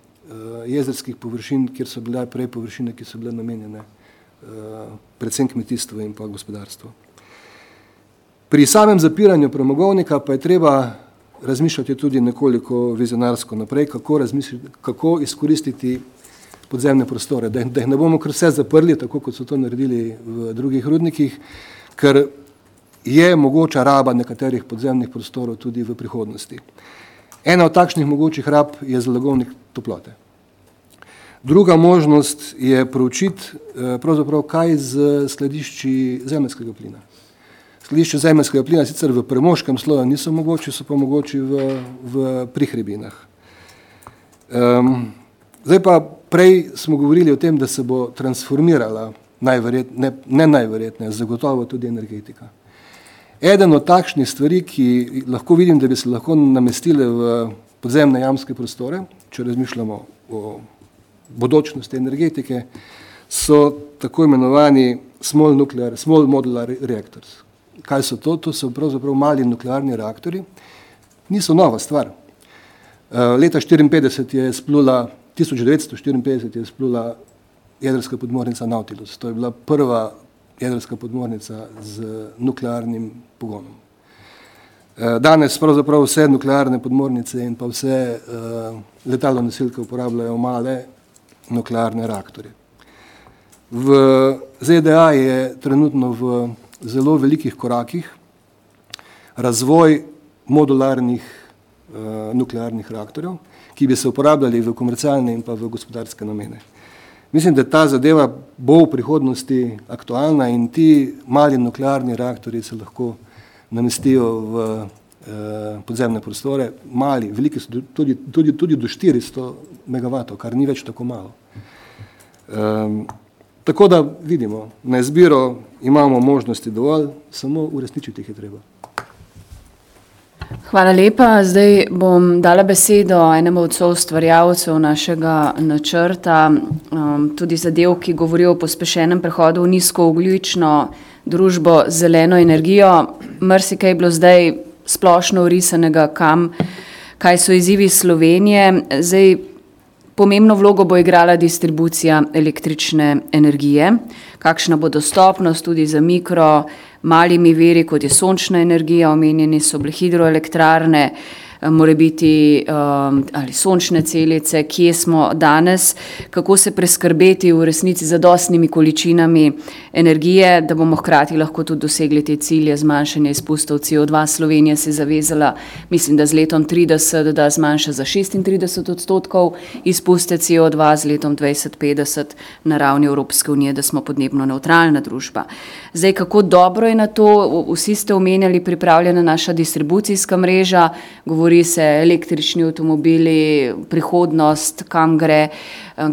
jezerskih površin, kjer so bile prej površine, ki so bile namenjene predvsem kmetijstvu in pa gospodarstvu. Pri samem zapiranju premogovnika pa je treba razmišljati tudi nekoliko vizionarsko naprej, kako, kako izkoristiti podzemne prostore, da, da jih ne bomo kar vse zaprli, tako kot so to naredili v drugih rudnikih, ker je mogoča raba nekaterih podzemnih prostorov tudi v prihodnosti. Ena od takšnih mogočih rab je zalogovnik toplote. Druga možnost je proučiti pravzaprav kaj z skladišči zemljskega plina. Skladišče zemljskega plina sicer v premoškem sloju niso mogoči, so pa mogoči v, v prihrebinah. Um, zdaj pa Prej smo govorili o tem, da se bo transformirala, ne, ne najverjetneje, zagotovo tudi energetika. Eden od takšnih stvari, ki lahko vidim, da bi se lahko namestile v podzemne jamske prostore, če razmišljamo o bodočnosti energetike, so tako imenovani small nuclear, small modular reactors. Kaj so to? To so pravzaprav mali nuklearni reaktori. Niso nova stvar. Leta 1954 je splula 1954 je splula jedrska podmornica Nautilus. To je bila prva jedrska podmornica z nuklearnim pogonom. Danes pravzaprav vse nuklearne podmornice in pa vse uh, letalo nosilke uporabljajo male nuklearne reaktorje. V ZDA je trenutno v zelo velikih korakih razvoj modularnih uh, nuklearnih reaktorjev, ki bi se uporabljali v komercialne in pa v gospodarske namene. Mislim, da ta zadeva bo v prihodnosti aktualna in ti mali nuklearni reaktori se lahko namestijo v eh, podzemne prostore, mali, veliki so tudi, tudi, tudi do 400 megavatov, kar ni več tako malo. Um, tako da vidimo, na izbiro imamo možnosti dovolj, samo uresničiti jih je treba. Hvala lepa. Zdaj bom dala besedo enemu od soustvarjalcev našega načrta, um, tudi zadev, ki govori o pospešenem prehodu v nizkoogljično družbo z zeleno energijo. Mrsikaj je bilo zdaj splošno urisanega, kam, kaj so izzivi Slovenije. Zdaj, pomembno vlogo bo igrala distribucija električne energije, kakšna bo dostopnost tudi za mikro, malimi veri, kot je sončna energija, omenjeni so bile hidroelektrarne, more biti um, ali sončne celice, kje smo danes, kako se preskrbeti v resnici za dostnimi količinami energije, da bomo hkrati lahko tudi dosegli te cilje zmanjšanja izpustov CO2. Slovenija se je zavezala, mislim, da z letom 30, da zmanjša za 36 odstotkov izpuste CO2, z letom 2050 na ravni Evropske unije, da smo podnebno neutralna družba. Zdaj, kako dobro je na to, vsi ste omenjali pripravljena naša distribucijska mreža, govori govori se električni avtomobili, prihodnost, kam gre,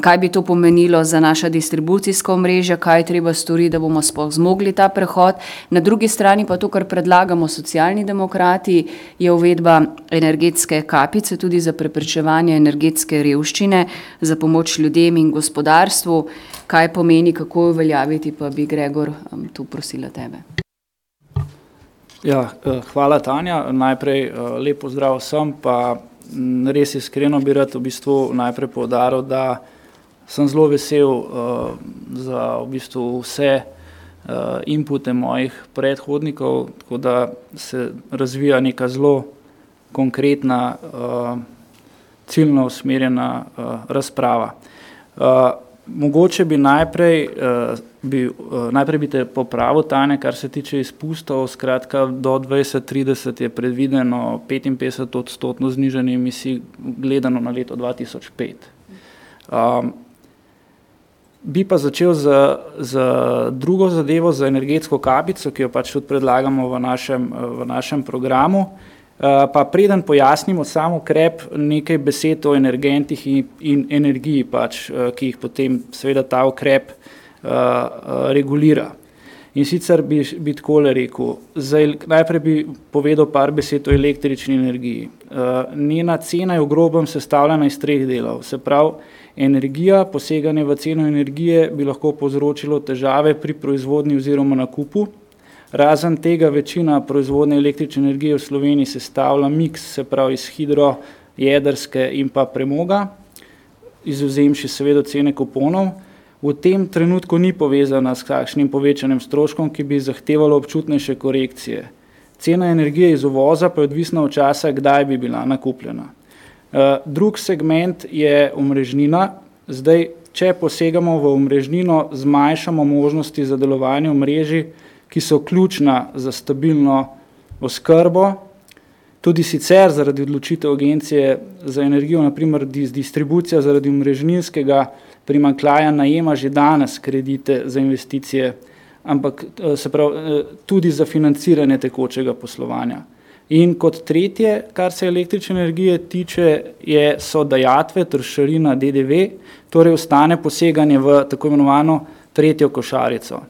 kaj bi to pomenilo za naša distribucijska omrežja, kaj je treba storiti, da bomo sploh zmogli ta prehod. Na drugi strani pa to, kar predlagamo socialni demokrati, je uvedba energetske kapice tudi za preprečevanje energetske revščine, za pomoč ljudem in gospodarstvu. Kaj pomeni, kako jo uveljaviti, pa bi Gregor tu prosila tebe. Ja, eh, hvala Tanja, najprej eh, lepo zdrav vsem, pa res iskreno bi rad v bistvu najprej povdaril, da sem zelo vesel uh, za v bistvu vse uh, inpute mojih predhodnikov, tako da se razvija neka zelo konkretna, uh, ciljno usmerjena uh, razprava. Uh, mogoče bi najprej, uh, bi, uh, najprej bi te popravil, Tane, kar se tiče izpustov, skratka do 2030 je predvideno 55 odstotno znižanje emisij gledano na leto 2005. Um, bi pa začel z, z drugo zadevo, z energetsko kapico, ki jo pač tudi predlagamo v našem, v našem programu. Eh, pa preden pojasnimo samo ukrep, nekaj besed o energentih in, in energiji, pač, eh, ki jih potem seveda ta ukrep regulira. In sicer bi, bi tako rekel, zdaj, najprej bi povedal par besed o električni energiji. Uh, njena cena je v grobem sestavljena iz treh delov. Se pravi, energija, poseganje v ceno energije bi lahko povzročilo težave pri proizvodnji oziroma nakupu, Razen tega večina proizvodne električne energije v Sloveniji sestavlja miks, se pravi iz hidro, jedrske in pa premoga, izuzemši seveda cene kuponov. V tem trenutku ni povezana s kakšnim povečanim stroškom, ki bi zahtevalo občutnejše korekcije. Cena energije iz uvoza pa je odvisna od časa, kdaj bi bila nakupljena. Uh, drug segment je omrežnina. Zdaj, če posegamo v omrežnino, zmanjšamo možnosti za delovanje omrežij, ki so ključna za stabilno oskrbo, tudi sicer zaradi odločitev agencije za energijo, naprimer distribucija zaradi mrežninskega primankljaja najema že danes kredite za investicije, ampak eh, se pravi eh, tudi za financiranje tekočega poslovanja. In kot tretje, kar se električne energije tiče, je, so dajatve, trošarina DDV, torej ostane poseganje v tako imenovano tretjo košarico.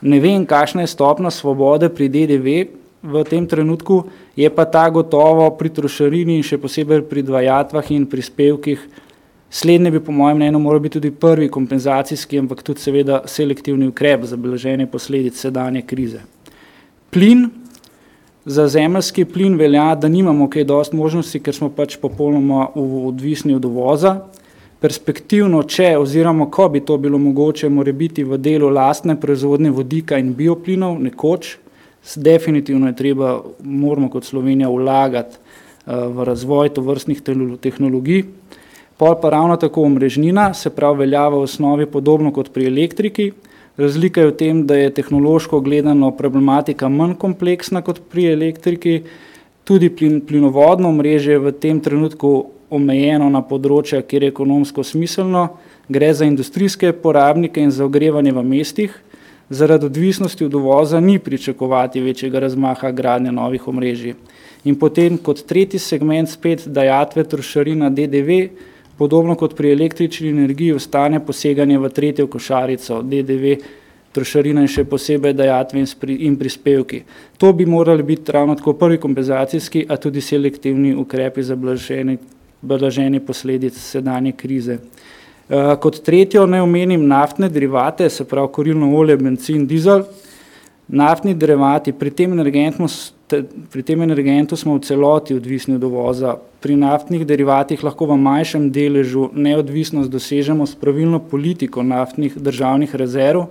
Ne vem, kakšna je stopna svobode pri DDV v tem trenutku, je pa ta gotovo pri trošarini in še posebej pri dvajatvah in prispevkih. Slednje bi po mojem mnenju moral biti tudi prvi kompenzacijski, ampak tudi seveda selektivni ukrep za beleženje posledic sedanje krize. Plin, za zemljski plin velja, da nimamo kaj dost možnosti, ker smo pač popolnoma odvisni od uvoza perspektivno, če oziroma ko bi to bilo mogoče, more biti v delu lastne proizvodne vodika in bioplinov nekoč, definitivno je treba, moramo kot Slovenija vlagati uh, v razvoj tovrstnih tehnologij. Pol pa ravno tako omrežnina, se pravi veljava v osnovi podobno kot pri elektriki. Razlika je v tem, da je tehnološko gledano problematika manj kompleksna kot pri elektriki, tudi plin, plinovodno mreže v tem trenutku omejeno na področja, kjer je ekonomsko smiselno, gre za industrijske porabnike in za ogrevanje v mestih. Zaradi odvisnosti od uvoza ni pričakovati večjega razmaha gradnje novih omrežij. In potem kot tretji segment spet dajatve trošarina DDV, podobno kot pri električni energiji, ostane poseganje v tretjo košarico DDV, trošarina in še posebej dajatve in prispevki. To bi morali biti ravno tako prvi kompenzacijski, a tudi selektivni ukrepi za blaženje blaženje posledic sedanje krize. Uh, kot tretjo naj omenim naftne derivate, se pravi korilno olje, benzin, dizel. Naftni derivati, pri tem, pri tem energentu smo v celoti odvisni od uvoza. Pri naftnih derivatih lahko v manjšem deležu neodvisnost dosežemo s pravilno politiko naftnih državnih rezerv,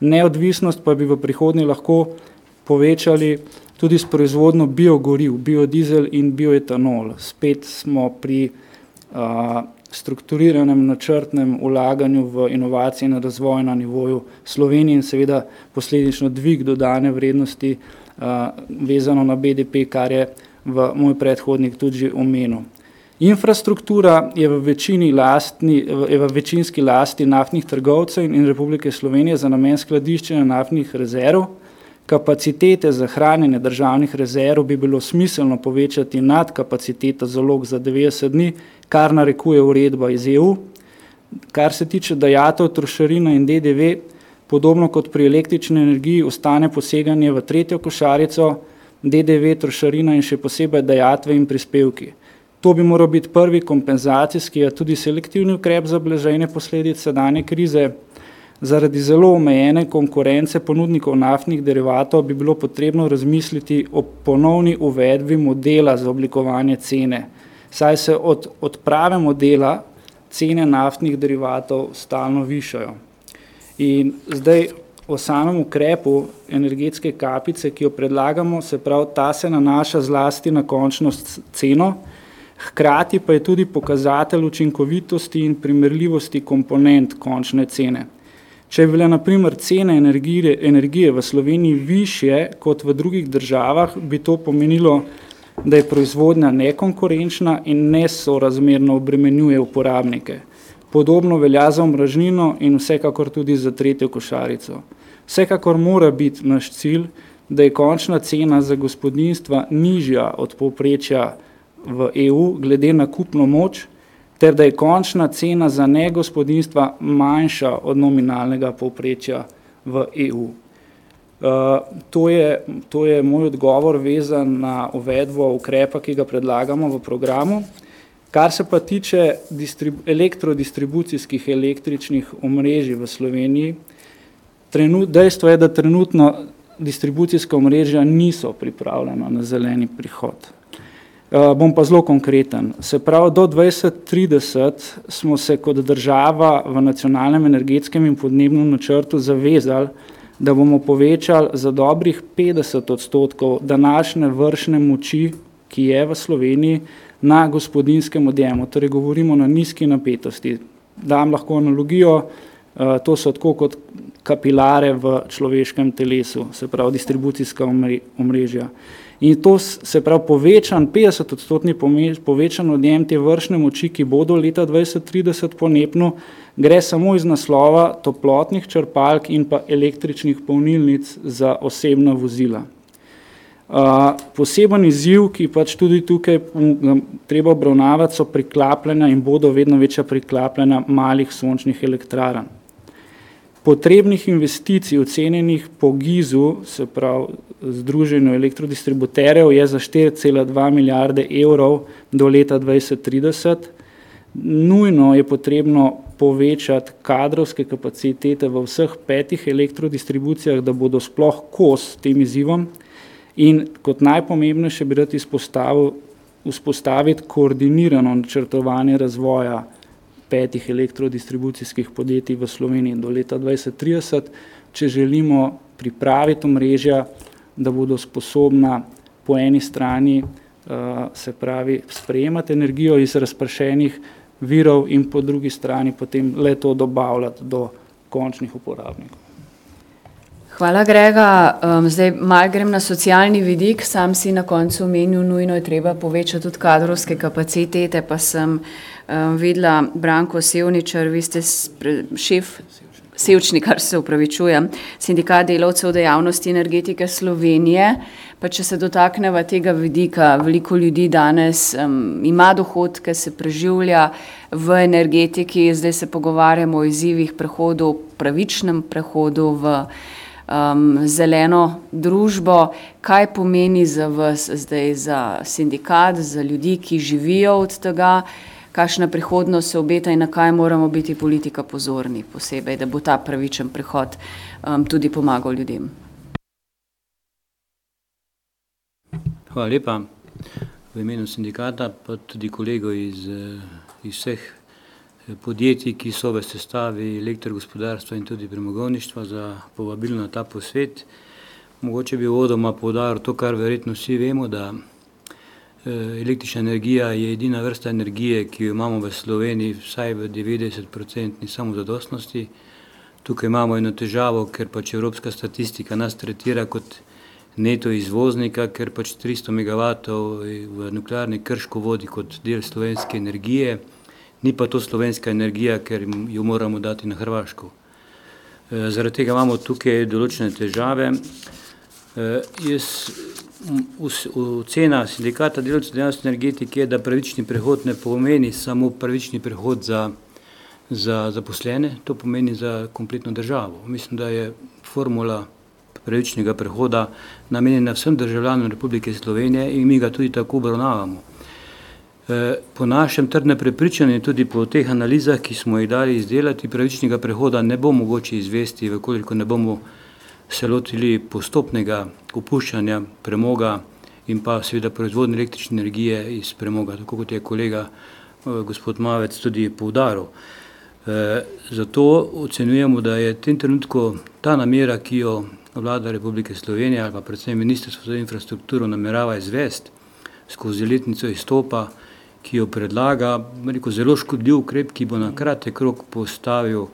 neodvisnost pa bi v prihodnje lahko povečali tudi s proizvodno biogoriv, biodizel in bioetanol. Spet smo pri a, strukturiranem načrtnem ulaganju v inovacije in razvoj na nivoju Slovenije in seveda posledično dvig dodane vrednosti a, vezano na BDP, kar je v moj predhodnik tudi že omenil. Infrastruktura je v, lastni, je v večinski lasti naftnih trgovcev in Republike Slovenije za namen skladiščenja naftnih rezerv. Kapacitete za hranjenje državnih rezerv bi bilo smiselno povečati nad kapaciteto zalog za 90 dni, kar narekuje uredba iz EU. Kar se tiče dajatov, trošarina in DDV, podobno kot pri električni energiji, ostane poseganje v tretjo košarico, DDV, trošarina in še posebej dajatve in prispevki. To bi moral biti prvi kompenzacijski, a tudi selektivni ukrep za blaženje posledic sedanje krize. Zaradi zelo omejene konkurence ponudnikov naftnih derivatov bi bilo potrebno razmisliti o ponovni uvedbi modela za oblikovanje cene, saj se od odprave modela cene naftnih derivatov stalno višajo. In zdaj o samem ukrepu energetske kapice, ki jo predlagamo, se pravi, ta se nanaša zlasti na končnost ceno, hkrati pa je tudi pokazatelj učinkovitosti in primerljivosti komponent končne cene. Če bi bile na primer cene energije, energije v Sloveniji višje kot v drugih državah, bi to pomenilo, da je proizvodnja nekonkurenčna in nesorazmerno obremenjuje uporabnike. Podobno velja za omražnino in vsekakor tudi za tretjo košarico. Vsekakor mora biti naš cilj, da je končna cena za gospodinstva nižja od povprečja v EU glede na kupno moč, ter da je končna cena za negospodinstva manjša od nominalnega povprečja v EU. Uh, to, je, to je moj odgovor vezan na uvedbo ukrepa, ki ga predlagamo v programu. Kar se pa tiče elektrodistribucijskih električnih omrežij v Sloveniji, trenut, dejstvo je, da trenutno distribucijska omrežja niso pripravljena na zeleni prihod. Uh, bom pa zelo konkreten. Se pravi, do 2030 smo se kot država v nacionalnem energetskem in podnebnem načrtu zavezali, da bomo povečali za dobrih 50 odstotkov današnje vršne moči, ki je v Sloveniji, na gospodinskem odjemu. Torej govorimo na nizki napetosti. Dam lahko analogijo, uh, to so tako kot kapilare v človeškem telesu, se pravi distribucijska omrežja. In to se pravi povečan, 50 odstotni povečan odjem te vršne moči, ki bodo leta 2030 po Nepnu, gre samo iz naslova toplotnih črpalk in pa električnih polnilnic za osebna vozila. Uh, poseben izziv, ki pač tudi tukaj treba obravnavati, so priklapljanja in bodo vedno večja priklapljanja malih sončnih elektraran potrebnih investicij ocenjenih po GIZ-u, se pravi Združenju elektrodistributerjev, je za 4,2 milijarde evrov do leta 2030. Nujno je potrebno povečati kadrovske kapacitete v vseh petih elektrodistribucijah, da bodo sploh kos tem izzivom. In kot najpomembnejše bi rad vzpostaviti koordinirano načrtovanje razvoja petih elektrodistribucijskih podjetij v Sloveniji do leta 2030, če želimo pripraviti omrežja, da bodo sposobna po eni strani uh, se pravi sprejemati energijo iz razpršenih virov in po drugi strani potem le to dobavljati do končnih uporabnikov. Hvala, Grega. Um, zdaj mal grem na socialni vidik. Sam si na koncu omenil, nujno je treba povečati tudi kadrovske kapacitete, pa sem um, videla Branko Sevničar, vi ste šef Sevčnikar, se upravičujem, sindikat delavcev dejavnosti energetike Slovenije. Pa če se dotakneva tega vidika, veliko ljudi danes um, ima dohodke, se preživlja v energetiki, zdaj se pogovarjamo o izzivih prehodu, pravičnem prehodu v um, zeleno družbo, kaj pomeni za vas zdaj, za sindikat, za ljudi, ki živijo od tega, kakšna prihodnost se obeta in na kaj moramo biti politika pozorni posebej, da bo ta pravičen prihod um, tudi pomagal ljudem. Hvala lepa. V imenu sindikata pa tudi kolego iz, eh, iz vseh eh, podjetij, ki so v sestavi elektrogospodarstva in tudi premogovništva za povabilo na ta posvet. Mogoče bi uvodoma povdaril to, kar verjetno vsi vemo, da električna energija je edina vrsta energije, ki jo imamo v Sloveniji vsaj v devetdesetprocentni samozadostnosti. Tukaj imamo eno težavo, ker pač evropska statistika nas tretira kot neto izvoznika, ker pač tristo megavatov v Nuklearni Krško vodi kot del slovenske energije, ni pa to slovenska energija, ker jo moramo dati na Hrvaško. zaradi tega imamo tukaj določene težave. jaz ocena Sindikata delavcev dejavnosti energetike je, da pravični prehod ne pomeni samo pravični prehod za za zaposlene, to pomeni za kompletno državo. Mislim, da je formula pravičnega prehoda namenjena vsem državljanom Republike Slovenije in mi ga tudi tako obravnavamo. po našem trdnem prepričanju, tudi po teh analizah, ki smo jih dali izdelati, pravičnega prehoda ne bo mogoče izvesti, v kolikor ne bomo se lotili postopnega opuščanja premoga in pa seveda proizvodnje električne energije iz premoga, tako kot je kolega gospod Mavec tudi poudaril. zato ocenjujemo, da je v tem trenutku ta namera, ki jo Vlada Republike Slovenije ali pa predvsem Ministrstvo za infrastrukturo namerava izvesti skozi letnico izstopa, ki jo predlaga, rekel, zelo škodljiv ukrep, ki bo na kratek rok postavil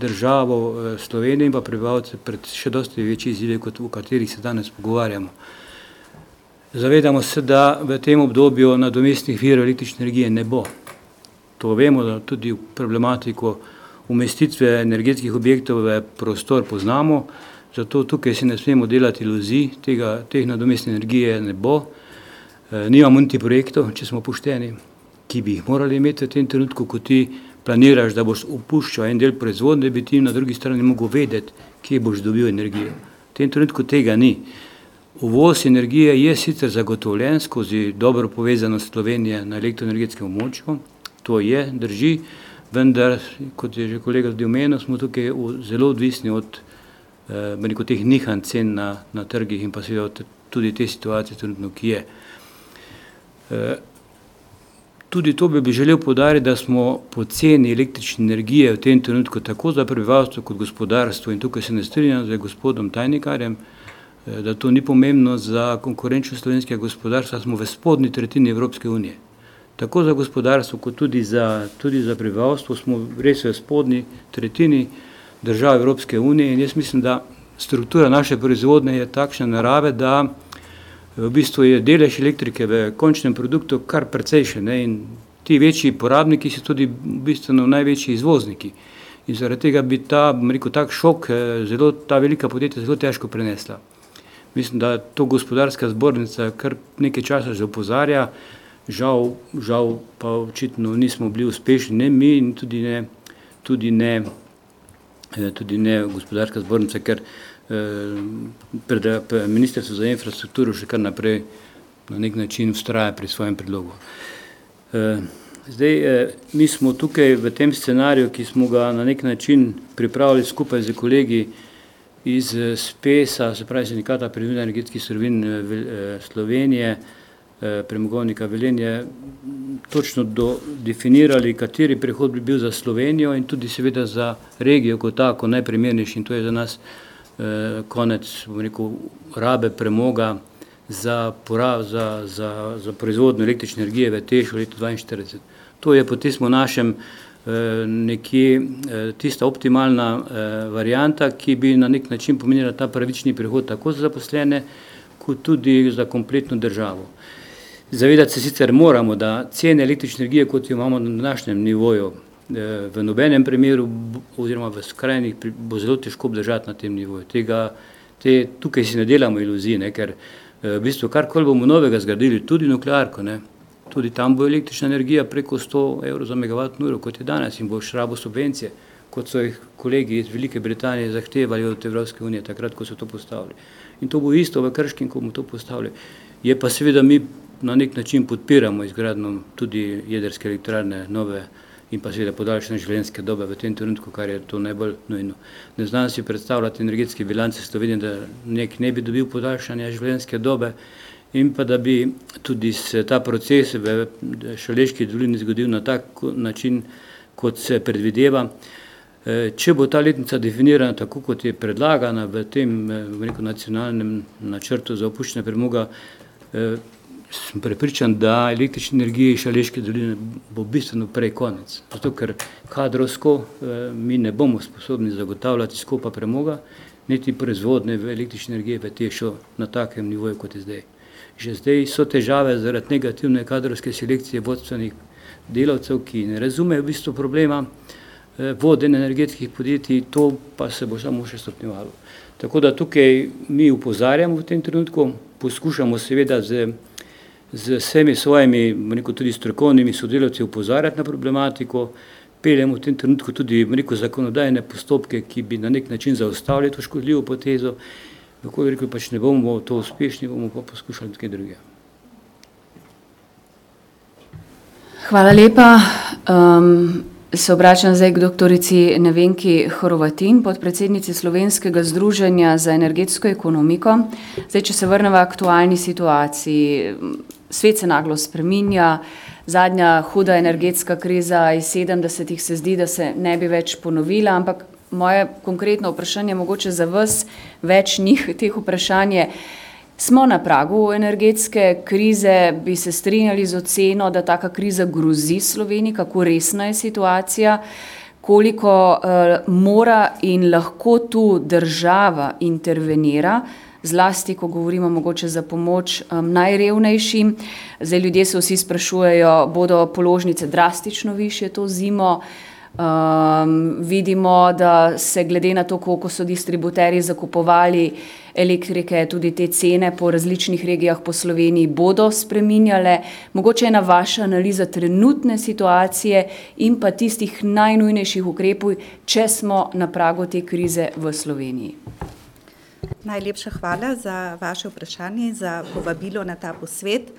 državo Slovenijo in pa prebivalce pred še dosti večje izzive, kot o katerih se danes pogovarjamo. Zavedamo se, da v tem obdobju nadomestnih virov električne energije ne bo. To vemo, da tudi problematiko umestitve energetskih objektov v prostor poznamo, zato tukaj si ne smemo delati iluzij, tega, te nadomestne energije ne bo. nimamo niti projektov, če smo pošteni, ki bi jih morali imeti v tem trenutku, ko ti planiraš, da boš opuščal en del proizvodnje, bi ti na drugi strani mogel vedeti, kje boš dobil energijo. V tem trenutku tega ni. Uvoz energije je sicer zagotovljen skozi dobro povezanost Slovenije na elektroenergetskem območju, to je, drži, vendar, kot je že kolega tudi omenil, smo tukaj zelo odvisni od, rekel, teh nihanj cen na, na trgih in pa seveda tudi te situacije trenutno, ki je. Tudi to bi želel poudariti, da smo po ceni električne energije v tem trenutku tako za prebivalstvo kot gospodarstvo, in tukaj se ne strinjam z gospodom Tajnikarjem, da to ni pomembno za konkurenčnost slovenskega gospodarstva, smo v spodnji tretjini Evropske unije. Tako za gospodarstvo kot tudi za, tudi za prebivalstvo smo res v spodnji tretjini držav Evropske unije in jaz mislim, da struktura naše proizvodnje je takšne narave, da v bistvu je delež elektrike v končnem produktu kar precejšen, ne, in ti večji porabniki so tudi bistveno največji izvozniki. In zaradi tega bi ta, rekel, tak šok zelo ta velika podjetja zelo težko prenesla. Mislim, da to Gospodarska zbornica kar nekaj časa že opozarja, žal, žal pa očitno nismo bili uspešni, ne mi in tudi ne, tudi ne, tudi ne Gospodarska zbornica, ker Ministrstvo za infrastrukturo še kar naprej na neki način vztraja pri svojem predlogu. zdaj, mi smo tukaj v tem scenariju, ki smo ga na neki način pripravili skupaj s kolegi iz SPES-a, se pravi Sindikata prenovljenih energetskih surovin Slovenije, Premogovnika Velenje, točno definirali, kateri prehod bi bil za Slovenijo in tudi seveda za regijo kot tako najprimernejši, in to je za nas konec, bom rekel, rabe premoga za za, za, za proizvodnjo električne energije v TEŠ-u letu dvainštirideset. To je po tistem našem nekje tista optimalna varianta, ki bi na neki način pomenila ta pravični prehod tako za zaposlene kot tudi za kompletno državo. Zavedati se sicer moramo, da cene električne energije, kot jo imamo na današnjem nivoju, v nobenem primeru oziroma v skrajnih bo zelo težko obdržati na tem nivoju, tega, te, tukaj si ne delamo iluzij, ne, ker v bistvu karkoli bomo novega zgradili, tudi nuklearko, ne, tudi tam bo električna energija preko sto evrov za megavatno uro, kot je danes, in boš rabil subvencije, kot so jih kolegi iz Velike Britanije zahtevali od Evropske unije takrat, ko so to postavili. In to bo isto v Krškem, ko bomo to postavili. Je pa seveda mi na neki način podpiramo izgradnjo tudi jedrske elektrarne nove in pa seveda podaljšanje življenjske dobe v tem trenutku, kar je to najbolj nujno. Ne znam si predstavljati energetske bilance Slovenije, da NEK ne bi dobil podaljšanja življenjske dobe, in pa da bi tudi se ta proces v Šaleški dolini zgodil na tak način, kot se predvideva. Če bo ta letnica definirana tako, kot je predlagana v tem v rekel, nacionalnem načrtu za opuščanje premoga, sem prepričan, da električne energije iz Šaleške doline bo bistveno prej konec. Zato, ker kadrovsko mi ne bomo sposobni zagotavljati skopa premoga, niti proizvodne električne energije v TEŠ-u na takem nivoju, kot je zdaj. Že zdaj so težave zaradi negativne kadrovske selekcije vodstvenih delavcev, ki ne razumejo v bistvu problema vodenja energetskih podjetij, to pa se bo samo še stopnjevalo. Tako da tukaj mi opozarjamo v tem trenutku, poskušamo seveda z z vsemi svojimi, rekel, tudi strokovnimi sodelavci opozarjati na problematiko, peljemo v tem trenutku tudi, rekel, zakonodajne postopke, ki bi na neki način zaustavili to škodljivo potezo, v kolikor pač ne bomo to uspešni, bomo pa poskušali kaj drugega. Hvala lepa. Se obračam zdaj k doktorici Nevenki Horvatin, podpredsednici Slovenskega združenja za energetsko ekonomiko. Zdaj, če se vrneva aktualni situaciji, svet se naglo spreminja, zadnja huda energetska kriza iz sedemdesetih se zdi, da se ne bi več ponovila, ampak moje konkretno vprašanje mogoče za vas, več njih teh vprašanj je, smo na pragu energetske krize, bi se strinjali z oceno, da taka kriza grozi Sloveniji, kako resna je situacija, koliko mora in lahko tu država intervenira, zlasti ko govorimo mogoče za pomoč najrevnejšim. Zdaj ljudje se vsi sprašujejo, bodo položnice drastično višje to zimo, vidimo, da se glede na to, koliko so distributerji zakupovali elektrike, tudi te cene po različnih regijah po Sloveniji bodo spreminjale. Mogoče ena vaša analiza trenutne situacije in pa tistih najnujnejših ukrepov, če smo na pragu te krize v Sloveniji. Najlepša hvala za vaše vprašanje in za povabilo na ta posvet.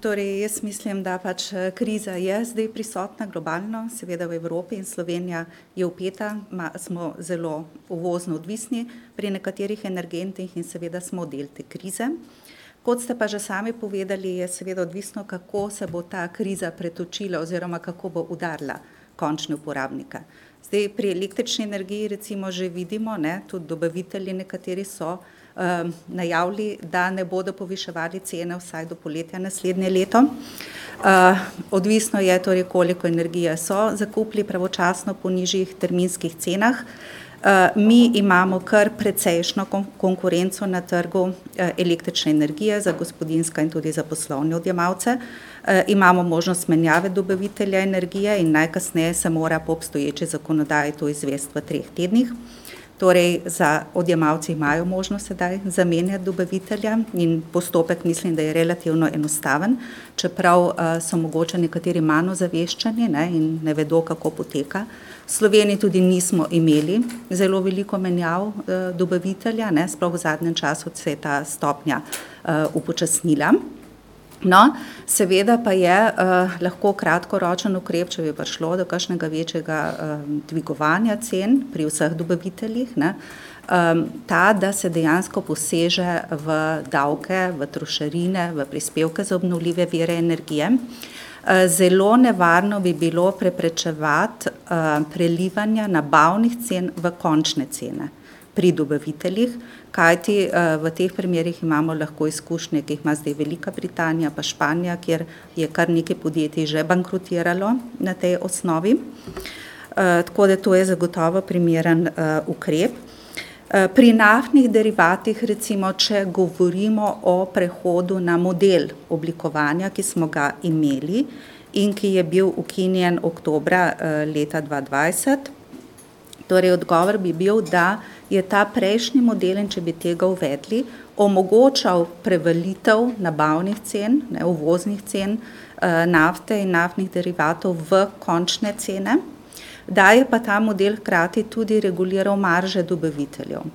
Torej jaz mislim, da pač kriza je zdaj prisotna globalno, seveda v Evropi in Slovenija je vpeta, smo zelo uvozno odvisni pri nekaterih energentih in seveda smo del te krize. Kot ste pa že sami povedali, je seveda odvisno, kako se bo ta kriza pretočila oziroma kako bo udarila končne uporabnike. Zdaj pri električni energiji recimo že vidimo, ne, tudi dobavitelji nekateri so najavili, da ne bodo poviševali cene vsaj do poletja naslednje leto. Odvisno je torej, koliko energije so zakupili pravočasno po nižjih terminskih cenah. Mi imamo kar precejšnjo konkurenco na trgu električne energije za gospodinjska in tudi za poslovne odjemalce. Imamo možnost menjave dobavitelja energije in najkasneje se mora po obstoječi zakonodaji to izvesti v treh tednih. Torej za odjemalci imajo možnost sedaj zamenjati dobavitelja in postopek mislim, da je relativno enostaven, čeprav so mogoče nekateri manj ozaveščeni, ne, in ne vedo, kako poteka. V Sloveniji tudi nismo imeli zelo veliko menjav dobavitelja, ne, sploh v zadnjem času se je ta stopnja upočasnila. No, seveda pa je lahko kratkoročen ukrep, če bi prišlo do kakšnega večjega dvigovanja cen pri vseh dobaviteljih, ne, ta, da se dejansko poseže v davke, v trošarine, v prispevke za obnovljive vire energije. Zelo nevarno bi bilo preprečevati prelivanja nabavnih cen v končne cene pri dobaviteljih, kajti v teh primerih imamo lahko izkušnje, ki jih ima zdaj Velika Britanija pa Španija, kjer je kar nekaj podjetij že bankrotiralo na tej osnovi. Tako da to je zagotovo primeren ukrep. Pri naftnih derivatih recimo, če govorimo o prehodu na model oblikovanja, ki smo ga imeli in ki je bil ukinjen oktobra leta dva dvajset, torej odgovor bi bil, da je ta prejšnji model, in če bi tega uvedli, omogočal prevalitev nabavnih cen, ne, uvoznih cen nafte in naftnih derivatov v končne cene, da je pa ta model hkrati tudi reguliral marže dobaviteljev.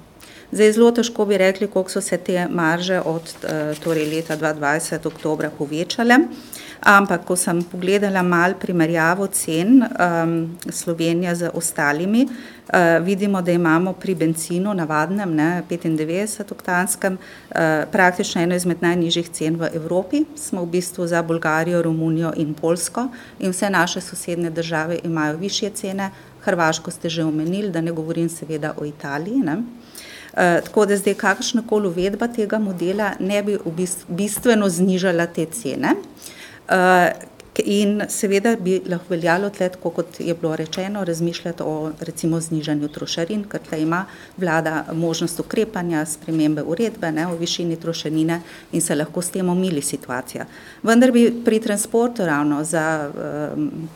Zdaj, zelo težko bi rekli, koliko so se te marže od torej leta 2020 oktobra povečale. Ampak, ko sem pogledala malo primerjavo cen um, Slovenije z ostalimi, uh, vidimo, da imamo pri benzinu, navadnem, ne, 95-oktanskem, uh, praktično eno izmed najnižjih cen v Evropi. Smo v bistvu za Bolgarijo, Romunijo in Polsko in vse naše sosedne države imajo višje cene. Hrvaško ste že omenili, da ne govorim seveda o Italiji. Ne. Uh, tako da zdaj kakršna koli uvedba tega modela ne bi v bistvu bistveno znižala te cene. Uh, in seveda bi lahko veljalo tle, kot je bilo rečeno, razmišljati o recimo znižanju trošarin, ker tle ima vlada možnost ukrepanja, spremembe uredbe ne, o višini trošarine in se lahko s tem omili situacija. Vendar bi pri transportu ravno za um,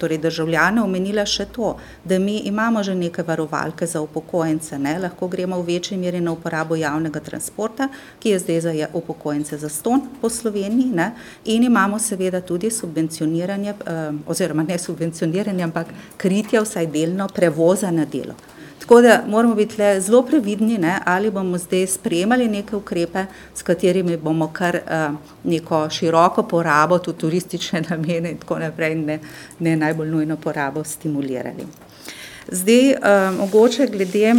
torej državljane omenila še to, da mi imamo že neke varovalke za upokojence, ne? lahko gremo v večji meri na uporabo javnega transporta, ki je zdaj za upokojence za ston po Sloveniji ne? in imamo seveda tudi subvencioniranje, eh, oziroma ne subvencioniranje, ampak kritje vsaj delno prevoza na delo. Tako da moramo biti zelo previdni, ne, ali bomo zdaj sprejemali neke ukrepe, s katerimi bomo kar uh, neko široko porabo, tudi turistične <laughs> namene in tako naprej, ne, ne najbolj nujno porabo stimulirali. Zdaj, uh, mogoče glede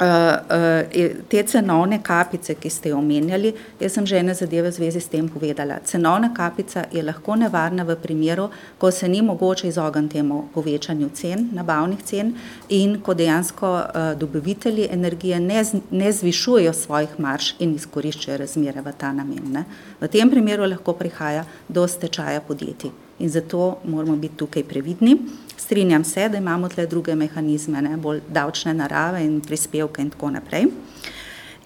te cenovne kapice, ki ste jo omenjali, jaz sem že ene zadeve v zvezi s tem povedala. Cenovna kapica je lahko nevarna v primeru, ko se ni mogoče izogniti temu povečanju cen, nabavnih cen in ko dejansko uh, dobavitelji energije ne, z, ne zvišujejo svojih marš in izkoriščajo razmere v ta namen. Ne. V tem primeru lahko prihaja do stečaja podjetij in zato moramo biti tukaj previdni. Strinjam se, da imamo tle druge mehanizme, ne, bolj davčne narave in prispevke in tako naprej.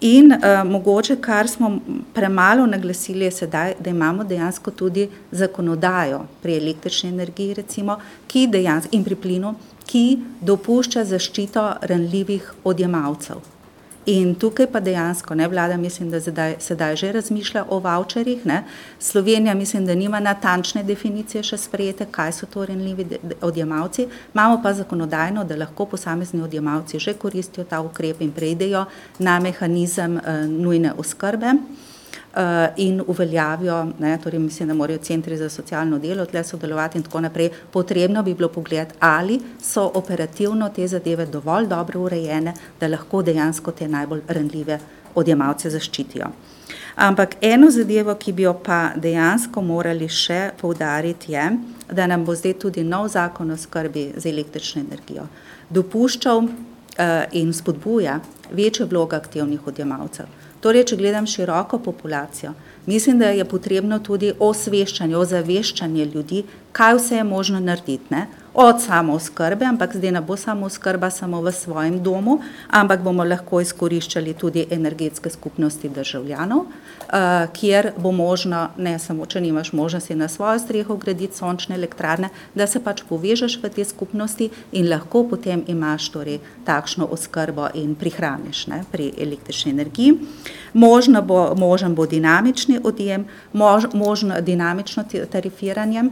In uh, mogoče, kar smo premalo naglasili, je sedaj, da imamo dejansko tudi zakonodajo pri električni energiji, recimo, ki dejansko in pri plinu, ki dopušča zaščito ranljivih odjemalcev. In tukaj pa dejansko ne vlada, mislim, da zdaj, sedaj že razmišlja o voucherjih. Slovenija, mislim, da nima natančne definicije še sprejete, kaj so to renljivi odjemalci. Imamo pa zakonodajno, da lahko posamezni odjemalci že koristijo ta ukrep in preidejo na mehanizem uh, nujne oskrbe. Eh, in uveljavijo, ne, torej mislim, da morajo centri za socialno delo tle sodelovati in tako naprej, potrebno bi bilo pogled, ali so operativno te zadeve dovolj dobro urejene, da lahko dejansko te najbolj randljive odjemalce zaščitijo. Ampak eno zadevo, ki bi jo pa dejansko morali še poudariti, je, da nam bo zdaj tudi nov zakon o skrbi za električno energijo dopuščal uh, in spodbuja večjo vlogo aktivnih odjemalcev. Torej, če gledam široko populacijo, mislim, da je potrebno tudi osveščanje, ozaveščanje ljudi, kaj vse je možno narediti. Ne? Od samo skrbe, ampak zdaj ne bo samo skrba samo v svojem domu, ampak bomo lahko izkoriščali tudi energetske skupnosti državljanov, uh, kjer bo možno, ne samo, če nimaš možnosti na svojo streho graditi sončne elektrarne, da se pač povežeš v te skupnosti in lahko potem imaš torej takšno oskrbo in prihraniš ne, pri električni energiji. Možno bo, možen bo dinamični odjem, mož, možno dinamično tarifiranje.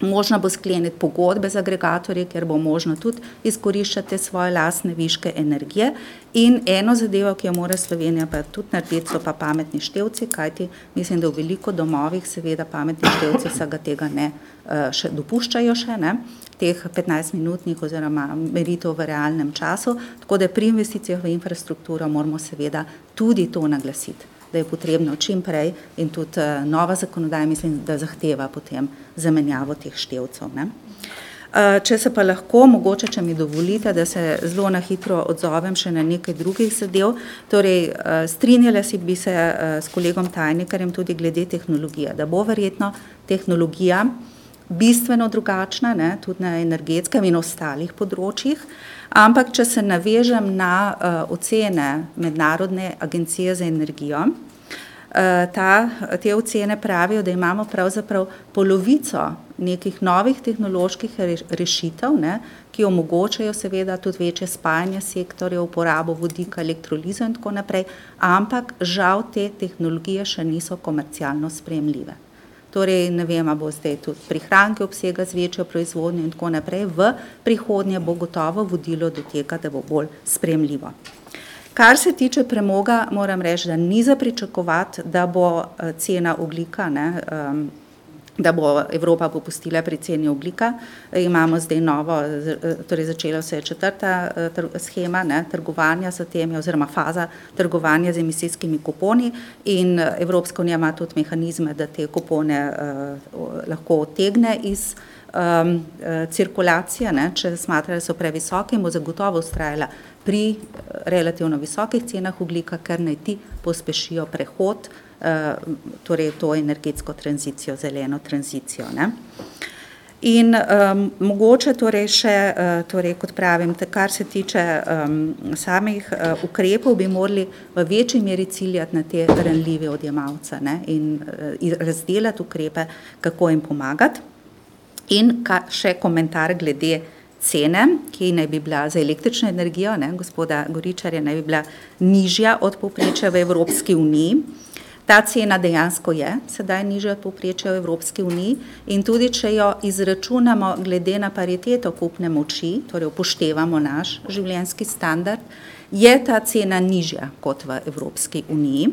Možno bo skleniti pogodbe z agregatorji, ker bo možno tudi izkoriščati svoje lastne viške energije. In eno zadevo, ki jo mora Slovenija pa tudi narediti, so pa pametni števci, kajti mislim, da v veliko domovih seveda pametni števci vsega tega ne uh, še dopuščajo še, ne, teh 15-minutnih oziroma meritev v realnem času, tako da pri investicijah v infrastrukturo moramo seveda tudi to naglasiti da je potrebno čim prej in tudi uh, nova zakonodaja, mislim, da zahteva potem zamenjavo teh števcev. Ne? Uh, če se pa lahko, mogoče, če mi dovolite, da se zelo na hitro odzovem še na nekaj drugih zadev. Torej, uh, strinjala si bi se s kolegom tajnikarjem tudi glede tehnologije, da bo verjetno tehnologija bistveno drugačna, ne, tudi na energetskem in ostalih področjih. Ampak, če se navežem na uh, ocene Mednarodne agencije za energijo, uh, ta, te ocene pravijo, da imamo pravzaprav polovico nekih novih tehnoloških rešitev, ne, ki omogočajo seveda tudi večje spajanje sektorjev, uporabo vodika, elektrolizo in tako naprej, ampak žal te tehnologije še niso komercialno spremljive. Torej, ne vem, bo zdaj tudi prihranke obsega z večjo proizvodnjo in tako naprej, v prihodnje bo gotovo vodilo do tega, da bo bolj spremljivo. Kar se tiče premoga, moram reči, da ni za pričakovati, da bo cena oglika, ne, da bo Evropa popustila pri ceni oglika. Imamo zdaj novo, torej začela se je četrta schema ne, trgovanja s temi oziroma faza trgovanja z emisijskimi kuponi in Evropska unija ima tudi mehanizme, da te kupone uh, lahko otegne iz um, cirkulacije, ne, če smatra, da so previsoke in bo zagotovo ustrajala pri relativno visokih cenah oglika, ker naj ti pospešijo prehod Eh, torej to energetsko tranzicijo, zeleno tranzicijo. Ne. In um, mogoče torej še, uh, torej kot pravim, te, kar se tiče um, samih uh, ukrepov, bi morali v večji meri ciljati na te ranljive odjemalce ne, in uh, razdelati ukrepe, kako jim pomagati. In ka, še komentar glede cene, ki naj bi bila za električno energijo, ne, gospoda Goričarja, naj bi bila nižja od povprečja v Evropski uniji. Ta cena dejansko je sedaj nižja od povprečja v Evropski uniji in tudi, če jo izračunamo glede na pariteto kupne moči, torej upoštevamo naš življenjski standard, je ta cena nižja kot v Evropski uniji.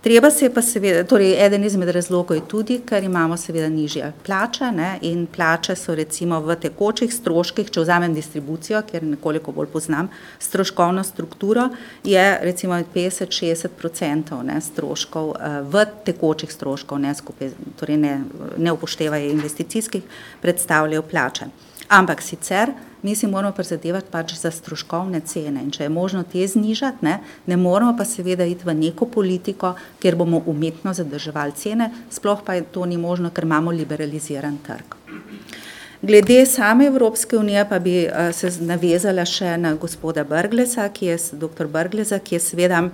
Treba se pa seveda, torej eden izmed razlogov je tudi, ker imamo seveda nižje plače ne, in plače so recimo v tekočih stroških, če vzamem distribucijo, ker nekoliko bolj poznam stroškovno strukturo, je recimo 50-60 odstotkov stroškov v tekočih stroškov, ne, skupaj, torej ne, ne upoštevajo investicijskih, predstavljajo plače. Ampak sicer mi si moramo prizadevati pač za stroškovne cene in če je možno te znižati, ne, ne moramo pa seveda iti v neko politiko, kjer bomo umetno zadrževali cene, sploh pa je to ni možno, ker imamo liberaliziran trg. Glede same Evropske unije pa bi uh, se navezala še na gospoda Brglesa, ki je, doktor Brglesa, ki je seveda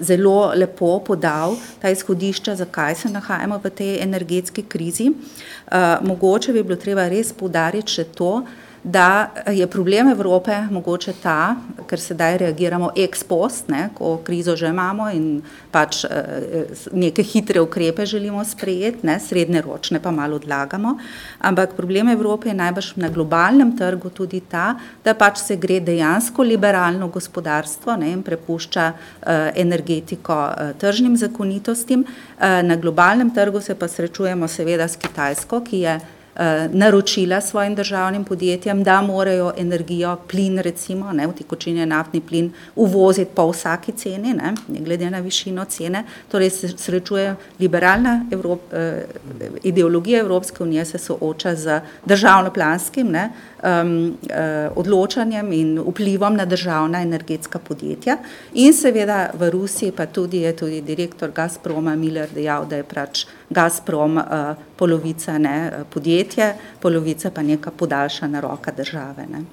zelo lepo podal ta izhodišča, zakaj se nahajamo v tej energetski krizi. Uh, mogoče bi bilo treba res poudariti še to, da je problem Evrope mogoče ta, ker sedaj reagiramo ex post, ne, ko krizo že imamo in pač eh, neke hitre ukrepe želimo sprejeti, ne, srednjeročne pa malo odlagamo, ampak problem Evrope je najbrž na globalnem trgu tudi ta, da pač se gre dejansko liberalno gospodarstvo ne, in prepušča eh, energetiko eh, tržnim zakonitostim. Na globalnem trgu se pa srečujemo seveda s Kitajsko, ki je Eh, naročila svojim državnim podjetjem, da morajo energijo, plin recimo, ne, v tekočini naftni plin, uvoziti po vsaki ceni, ne, ne glede na višino cene. Torej se srečuje liberalna Evrop, eh, ideologija Evropske unije se sooča z državnoplanskim ne, um, uh, odločanjem in vplivom na državna energetska podjetja. In seveda v Rusiji pa tudi je tudi direktor Gazproma Miller dejal, da je pač Gazprom uh, polovica ne, podjetje, polovica pa neka podaljšana roka države. Ne.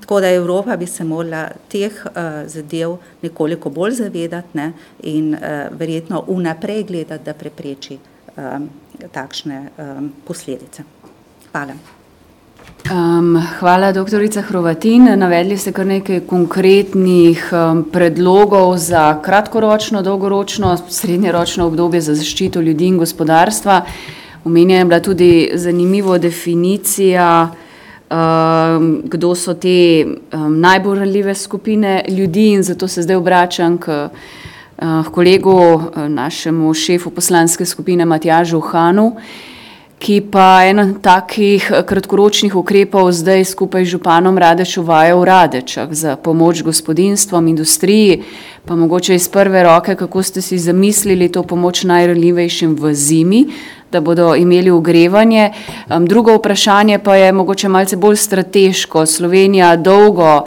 Tako da Evropa bi se morala teh uh, zadev nekoliko bolj zavedati ne, in uh, verjetno vnaprej gledati, da prepreči um, takšne um, posledice. Hvala. Um, hvala, doktorica Hrvatin. Navedli ste kar nekaj konkretnih um, predlogov za kratkoročno, dolgoročno, srednjeročno obdobje za zaščito ljudi in gospodarstva. Omenja je bila tudi zanimiva definicija, um, kdo so te um, najbolj ranljive skupine ljudi in zato se zdaj obračam k, uh, k kolegu, uh, našemu šefu poslanske skupine Matjažu Hanu ki pa eno takih eh, kratkoročnih ukrepov zdaj skupaj z županom Radeč uvaja v Radečah za pomoč gospodinstvom, industriji, pa mogoče iz prve roke, kako ste si zamislili to pomoč najranljivejšim v zimi, da bodo imeli ogrevanje. Drugo vprašanje pa je mogoče malce bolj strateško. Slovenija dolgo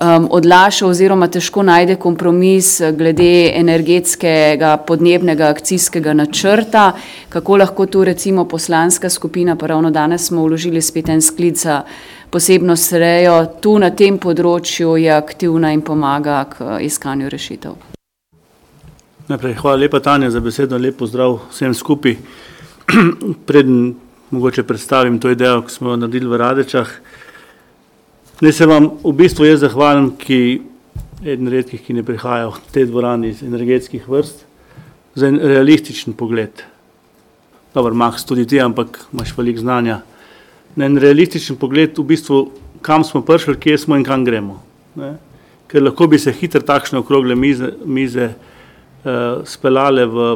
um, odlaša oziroma težko najde kompromis glede energetskega podnebnega akcijskega načrta, kako lahko tu recimo poslanska skupina, pa ravno danes smo vložili spet en sklic za posebno srejo, tu na tem področju je aktivna in pomaga k iskanju rešitev. Najprej hvala lepa Tanja za besedo, lepo zdrav vsem skupaj. <clears throat> Preden mogoče predstavim to idejo, ki smo jo naredili v Radečah, Ne se vam v bistvu jaz zahvalim, ki eden redkih, ki ne prihajajo v te dvorani iz energetskih vrst, za en realističen pogled. Dobro, Max, tudi ti, ampak imaš veliko znanja. Na en realističen pogled v bistvu, kam smo prišli, kje smo in kam gremo. Ne? ker lahko bi se hitro takšne okrogle mize, mize uh, speljale v,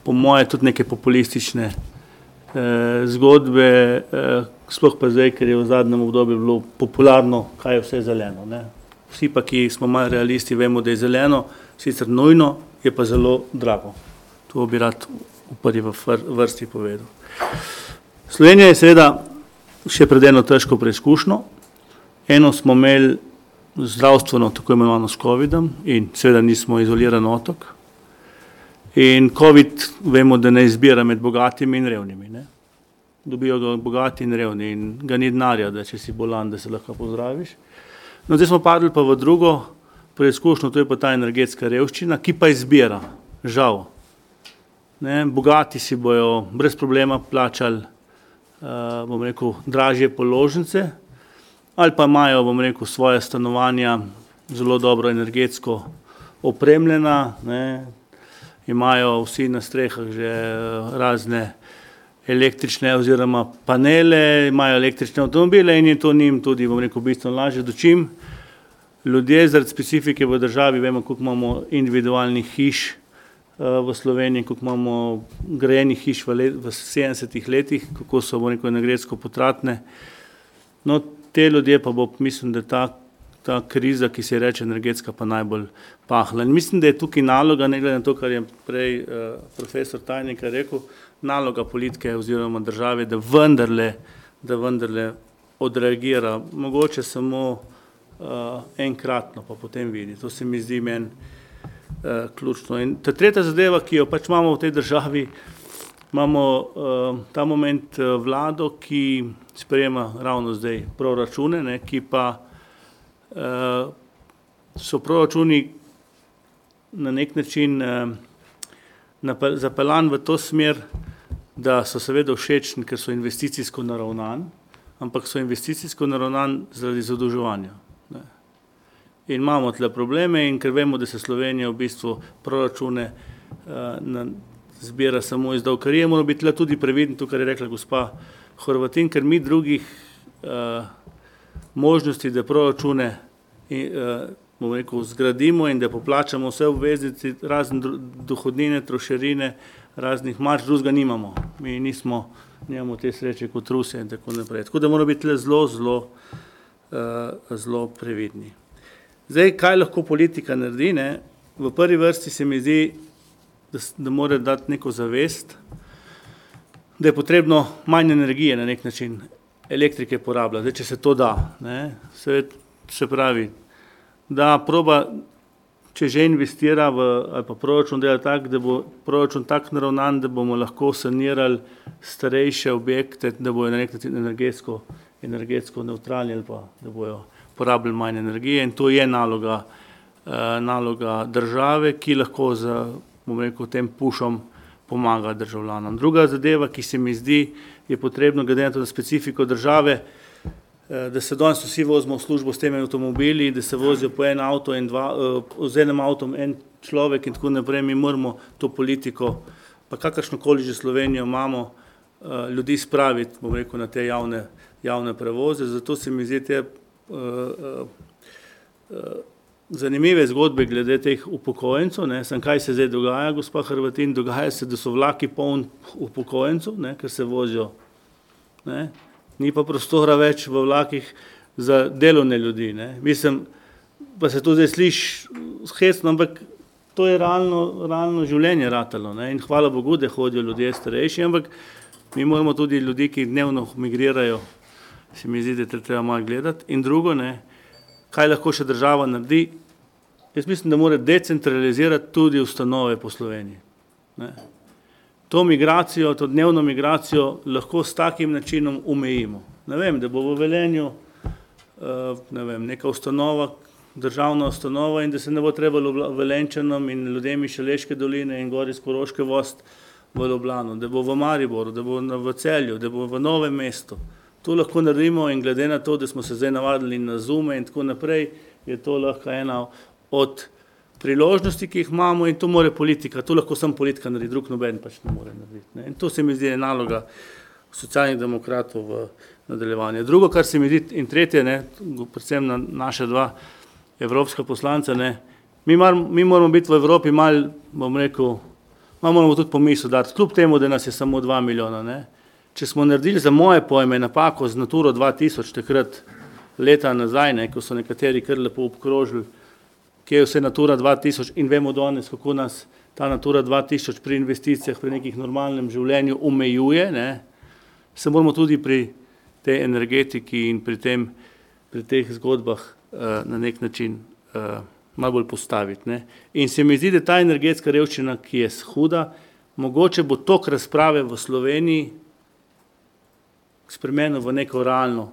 po moje, tudi neke populistične uh, zgodbe, uh, sploh pa zdaj, ker je v zadnjem obdobju bilo popularno, kaj je vse zeleno. Ne. Vsi pa, ki smo malo realisti, vemo, da je zeleno, sicer nujno, je pa zelo drago. To bi rad v prvi vrsti povedal. Slovenija je seveda še pred eno težko preizkušnjo. Eno smo imeli zdravstveno, tako imenovano s COVID-om in seveda nismo izoliran otok. In COVID vemo, da ne izbira med bogatimi in revnimi. Ne? Dobijo ga bogati in revni in ga ni denarja, da če si bolan, da se lahko pozdraviš. No, zdaj smo padli pa v drugo preizkušnjo, to je pa ta energetska revščina, ki pa izbira, žal. Ne? Bogati si bojo brez problema plačali, uh, bom rekel, dražje položnice, ali pa imajo, bom rekel, svoje stanovanja zelo dobro energetsko opremljena, ne, imajo vsi na strehah že eh, razne električne oziroma panele, imajo električne avtomobile in je to njim tudi, bom rekel, bistveno lažje dočim. Ljudje zaradi specifike v državi, vemo, koliko imamo individualnih hiš uh, v Sloveniji, koliko imamo grajenih hiš v, let, v 70-ih letih, kako so, bom rekel, energetsko potratne. No, te ljudje pa bo, mislim, da ta, ta kriza, ki se reče energetska, pa najbolj pahla. In mislim, da je tukaj naloga, ne glede na to, kar je prej uh, profesor Tajnik rekel, naloga politike oziroma države, da vendarle, da vendarle odreagira, mogoče samo uh, enkratno, pa potem vidi. To se mi zdi meni uh, ključno. In ta tretja zadeva, ki jo pač imamo v tej državi, imamo uh, ta moment uh, vlado, ki sprejema ravno zdaj proračune, ne, ki pa uh, so proračuni na nek način uh, zapeljan v to smer, da so seveda všečni, ker so investicijsko naravnan, ampak so investicijsko naravnan zaradi zadolževanja. In imamo tle probleme in ker vemo, da se Slovenija v bistvu proračune uh, na, zbira samo iz davkarije, moramo biti tle tudi previdni, to, kar je rekla gospa Horvatin, ker mi drugih uh, možnosti, da proračune in, uh, rekel, zgradimo in da poplačamo vse obveznici, razne dohodnine, trošerine, raznih marš, drugega nimamo. Mi nismo, nimamo te sreče kot Rusija in tako naprej. Tako da moramo biti tle zelo, zelo, uh, zelo previdni. Zdaj, kaj lahko politika naredi? Ne? V prvi vrsti se mi zdi, da, da mora dati neko zavest, da je potrebno manj energije na nek način, elektrike porabljati, zdaj, če se to da. Se, se pravi, da proba, če že investira v ali pa proračun, da je tak, da bo proračun tako naravnan, da bomo lahko sanirali starejše objekte, da bojo na nek način energetsko, energetsko neutralni ali pa da bojo porabili manj energije in to je naloga, eh, naloga države, ki lahko z, bom rekel, tem pušom pomaga državljanom. Druga zadeva, ki se mi zdi, je potrebno, glede na to na specifiko države, da se danes vsi vozimo v službo s temi avtomobili, da se vozijo po en avto in dva, eh, z enim avtom en človek in tako naprej, mi moramo to politiko, pa kakršno koli že Slovenijo imamo, ljudi spraviti, bom rekel, na te javne, javne prevoze, zato se mi zdi te zanimive zgodbe glede teh upokojencev. Ne. Sem, kaj se zdaj dogaja, gospa Hrvatin? Dogaja se, da so vlaki poln upokojencev, ne, ker se vozijo. Ne. Ni pa prostora več v vlakih za delovne ljudi. Ne. Mislim, pa se to zdaj sliši hecno, ampak to je realno, realno življenje ratalo. Ne. In hvala Bogu, da hodijo ljudje starejši, ampak mi moramo tudi ljudi, ki dnevno migrirajo, se mi zdi, da je treba malo gledati. In drugo, ne, kaj lahko še država naredi. Jaz mislim, da mora decentralizirati tudi ustanove po Sloveniji. Ne. To migracijo, to dnevno migracijo lahko s takim načinom umejimo. Ne vem, da bo v Velenju uh, ne vem, neka ustanova, državna ustanova in da se ne bo trebalo Velenčanom in ljudem iz Šaleške doline in gori iz Koroške vost v Ljubljano, da bo v Mariboru, da bo v Celju, da bo v Novem mestu. To lahko naredimo in glede na to, da smo se zdaj navadili na zume in tako naprej, je to lahko ena od priložnosti, ki jih imamo in to more politika, to lahko sem politika naredi, drug noben pač ne more narediti. Ne. In to se mi zdi naloga socialnih demokratov v nadaljevanju. Drugo, kar se mi zdi in tretje, ne, predvsem na naše dva, evropska poslanca, ne, mi, mar, mi moramo biti v Evropi mal, bom rekel, malo moramo tudi pomisel dati, kljub temu, da nas je samo dva milijona, ne. Če smo naredili za moje pojme napako z Naturo 2000 takrat leta nazaj, ne, ko so nekateri kar lepo obkrožili, kje je vse Natura 2000 in vemo danes, kako nas ta Natura 2000 pri investicijah, pri nekih normalnem življenju omejuje, ne, se moramo tudi pri tej energetiki in pri, tem, pri teh zgodbah uh, na nek način uh, malo bolj postaviti. Ne. In se mi zdi, da ta energetska revščina, ki je huda, mogoče bo tok razprave v Sloveniji spremenil v neko realno,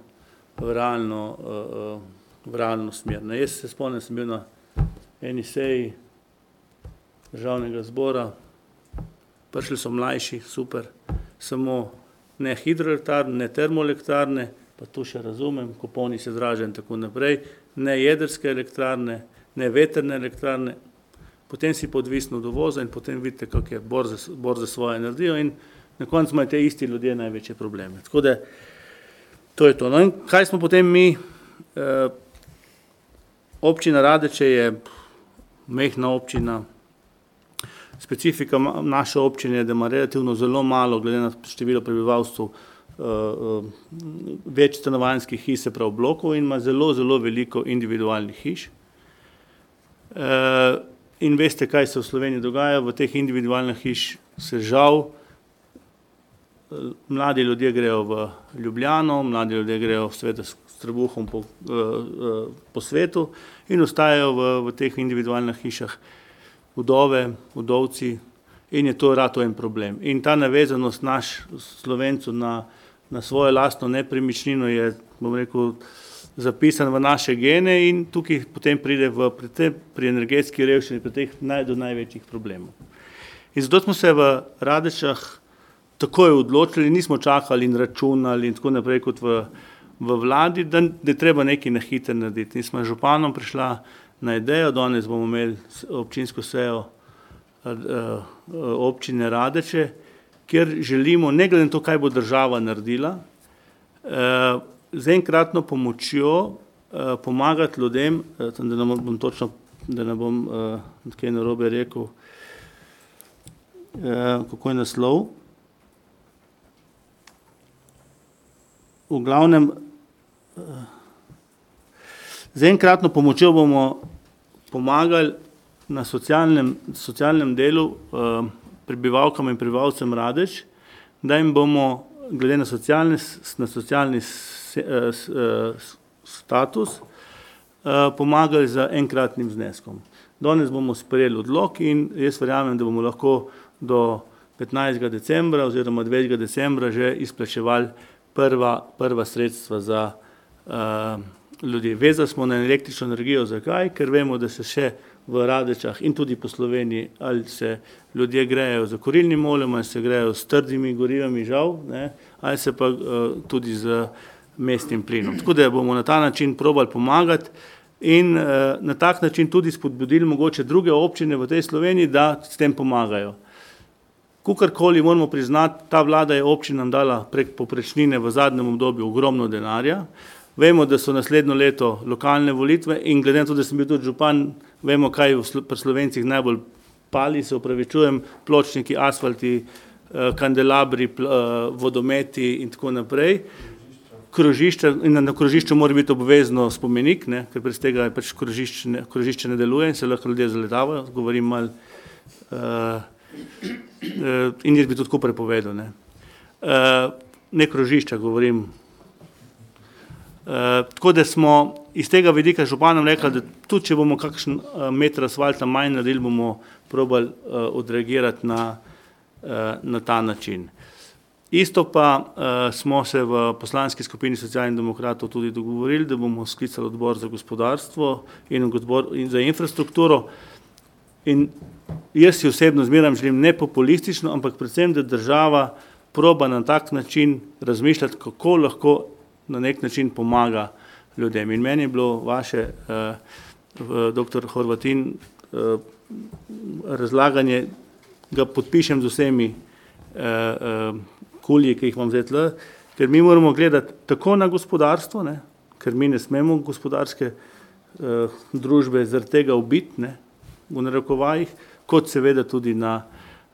v realno, uh, v realno smer. Ne. Jaz se spomnim, sem bil na eni seji državnega zbora, prišli so mlajši, super, samo ne hidroelektrarne, ne termoelektrarne, pa tu še razumem, kuponi se zražajo in tako naprej, ne jedrske elektrarne, ne veterne elektrarne, potem si pa odvisno od uvoza in potem vidite, kako je bor za, bor za svojo energijo in na koncu imajo te isti ljudje največje probleme. Tako da to je to. No in kaj smo potem mi, eh, občina Radeče je mehna občina, specifika naše občine je, da ima relativno zelo malo, glede na število prebivalstva, eh, eh, več stanovanjskih hiš, se pravi blokov in ima zelo, zelo veliko individualnih hiš. Eh, in veste, kaj se v Sloveniji dogaja, v teh individualnih hiš se žal, mladi ljudje grejo v Ljubljano, mladi ljudje grejo sveta trebuhom po, po svetu in ostajajo v, v teh individualnih hišah vdove, vdovci in je to rato en problem. In ta navezanost naš slovencu na, na svojo lastno nepremičnino je, bom rekel, zapisan v naše gene in tukaj potem pride v, pri, te, pri energetski revščini, pri teh naj, do največjih problemov. In zato smo se v Radečah takoj odločili, nismo čakali in računali in tako naprej kot v, v vladi, da, je treba nekaj na hitro narediti. In smo županom prišla na idejo, danes bomo imeli občinsko sejo eh, eh, občine Radeče, kjer želimo, ne glede na to, kaj bo država naredila, eh, z enkratno pomočjo pomagati ljudem, da ne bom točno, da ne bom kaj narobe rekel, kako je naslov. V glavnem, Z enkratno pomočjo bomo pomagali na socialnem, socialnem delu eh, prebivalkam in prebivalcem Radeč, da jim bomo glede na socialni, na socialni s, eh, eh, status eh, pomagali z enkratnim zneskom. Danes bomo sprejeli odlog in jaz verjamem, da bomo lahko do 15. decembra oziroma 2. decembra že izplačevali prva, prva sredstva za ljudi. Vezali smo na električno energijo, zakaj? Ker vemo, da se še v Radečah in tudi po Sloveniji ali se ljudje grejejo z korilnim oljem, ali se grejejo s trdimi gorivami, žal, ne? ali se pa uh, tudi z mestnim plinom. Tako da bomo na ta način probali pomagati in uh, na tak način tudi spodbudili mogoče druge občine v tej Sloveniji, da s tem pomagajo. Kukorkoli moramo priznati, ta vlada je občinam dala prek poprečnine v zadnjem obdobju ogromno denarja, Vemo, da so naslednjo leto lokalne volitve in glede na to, da sem bil tudi župan, vemo, kaj pri Slovencih najbolj pali, se upravičujem, pločniki, asfalti, eh, kandelabri, eh, vodometi in tako naprej. Krožišče, in na krožišču mora biti obvezno spomenik, ne, ker brez tega pač krožišče, ne, krožišče ne deluje in se lahko ljudje zaletavajo, govorim mal, uh, uh, in jaz bi to tako prepovedal. Ne, uh, ne krožišča, govorim Eh, tako da smo iz tega vidika županom rekli, da tudi če bomo kakšen uh, meter asfalta manj naredili, bomo probali uh, odreagirati na, uh, na ta način. Isto pa uh, smo se v poslanski skupini socialnih demokratov tudi dogovorili, da bomo sklicali odbor za gospodarstvo in odbor in za infrastrukturo. In jaz si osebno zmeram želim ne populistično, ampak predvsem, da država proba na tak način razmišljati, kako lahko na nek način pomaga ljudem. In meni je bilo vaše, uh, doktor Horvatin, uh, razlaganje, ga podpišem z vsemi uh, uh, kulji, ki jih imam zdaj tle, ker mi moramo gledati tako na gospodarstvo, ne, ker mi ne smemo gospodarske uh, družbe zaradi tega ubitne, v narekovajih, kot seveda tudi na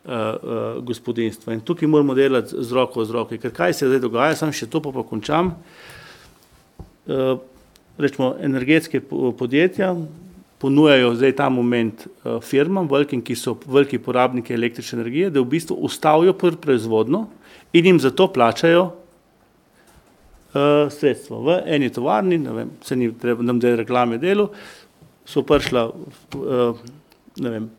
uh, uh, gospodinstva. In tukaj moramo delati z roko z roke, ker kaj se zdaj dogaja, sam še to pa pa končam. Uh, rečemo, energetske podjetja ponujajo zdaj ta moment uh, firmam, velikim, ki so veliki porabniki električne energije, da v bistvu ustavijo proizvodno in jim zato plačajo uh, sredstvo. V eni tovarni, ne vem, se ni treba, nam da reklame delu, so prišla uh, ne vem,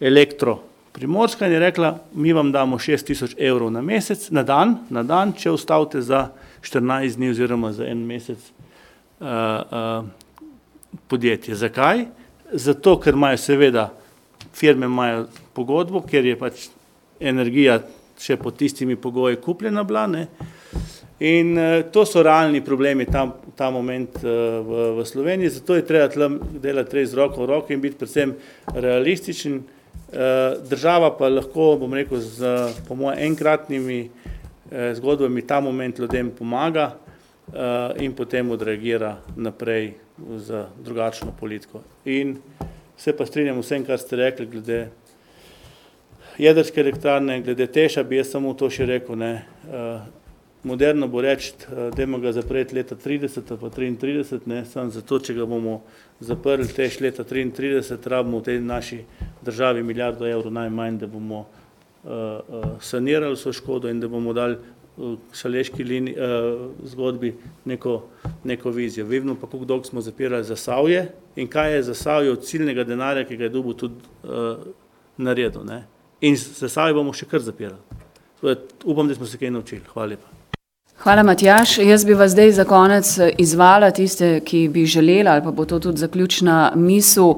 elektro primorska je rekla, mi vam damo 6000 evrov na mesec, na dan, na dan, če ustavite za 14 dni oziroma za en mesec uh, uh, podjetje. Zakaj? Zato, ker imajo seveda, firme imajo pogodbo, ker je pač energija še pod tistimi pogoji kupljena bila, ne, In uh, to so realni problemi tam, ta moment uh, v, v Sloveniji, zato je treba tlem delati res z roko v roki in biti predvsem realističen. Uh, država pa lahko, bom rekel, z po mojem enkratnimi uh, zgodbami ta moment ljudem pomaga uh, in potem odreagira naprej za drugačno politiko. In se pa strinjam vsem, kar ste rekli glede jedrske elektrarne, glede teša, bi jaz samo to še rekel, ne, moderno bo reči, eh, da ga zapreti leta 30 pa 33, ne, samo zato, če ga bomo zaprli tež leta 33, rabimo v tej naši državi milijardo evrov najmanj, da bomo uh, sanirali vso škodo in da bomo dali šaleški liniji, uh, zgodbi neko, neko vizijo. Vemo pa, koliko dolgo smo zapirali za Savje in kaj je za Savje od ciljnega denarja, ki ga je dobil tudi uh, naredil. Ne. In za Savje bomo še kar zapirali. Upam, da smo se kaj naučili. Hvala lepa. Hvala, Matjaš. Jaz bi vas zdaj za konec izvala tiste, ki bi želeli, ali pa bo to tudi zaključna misel,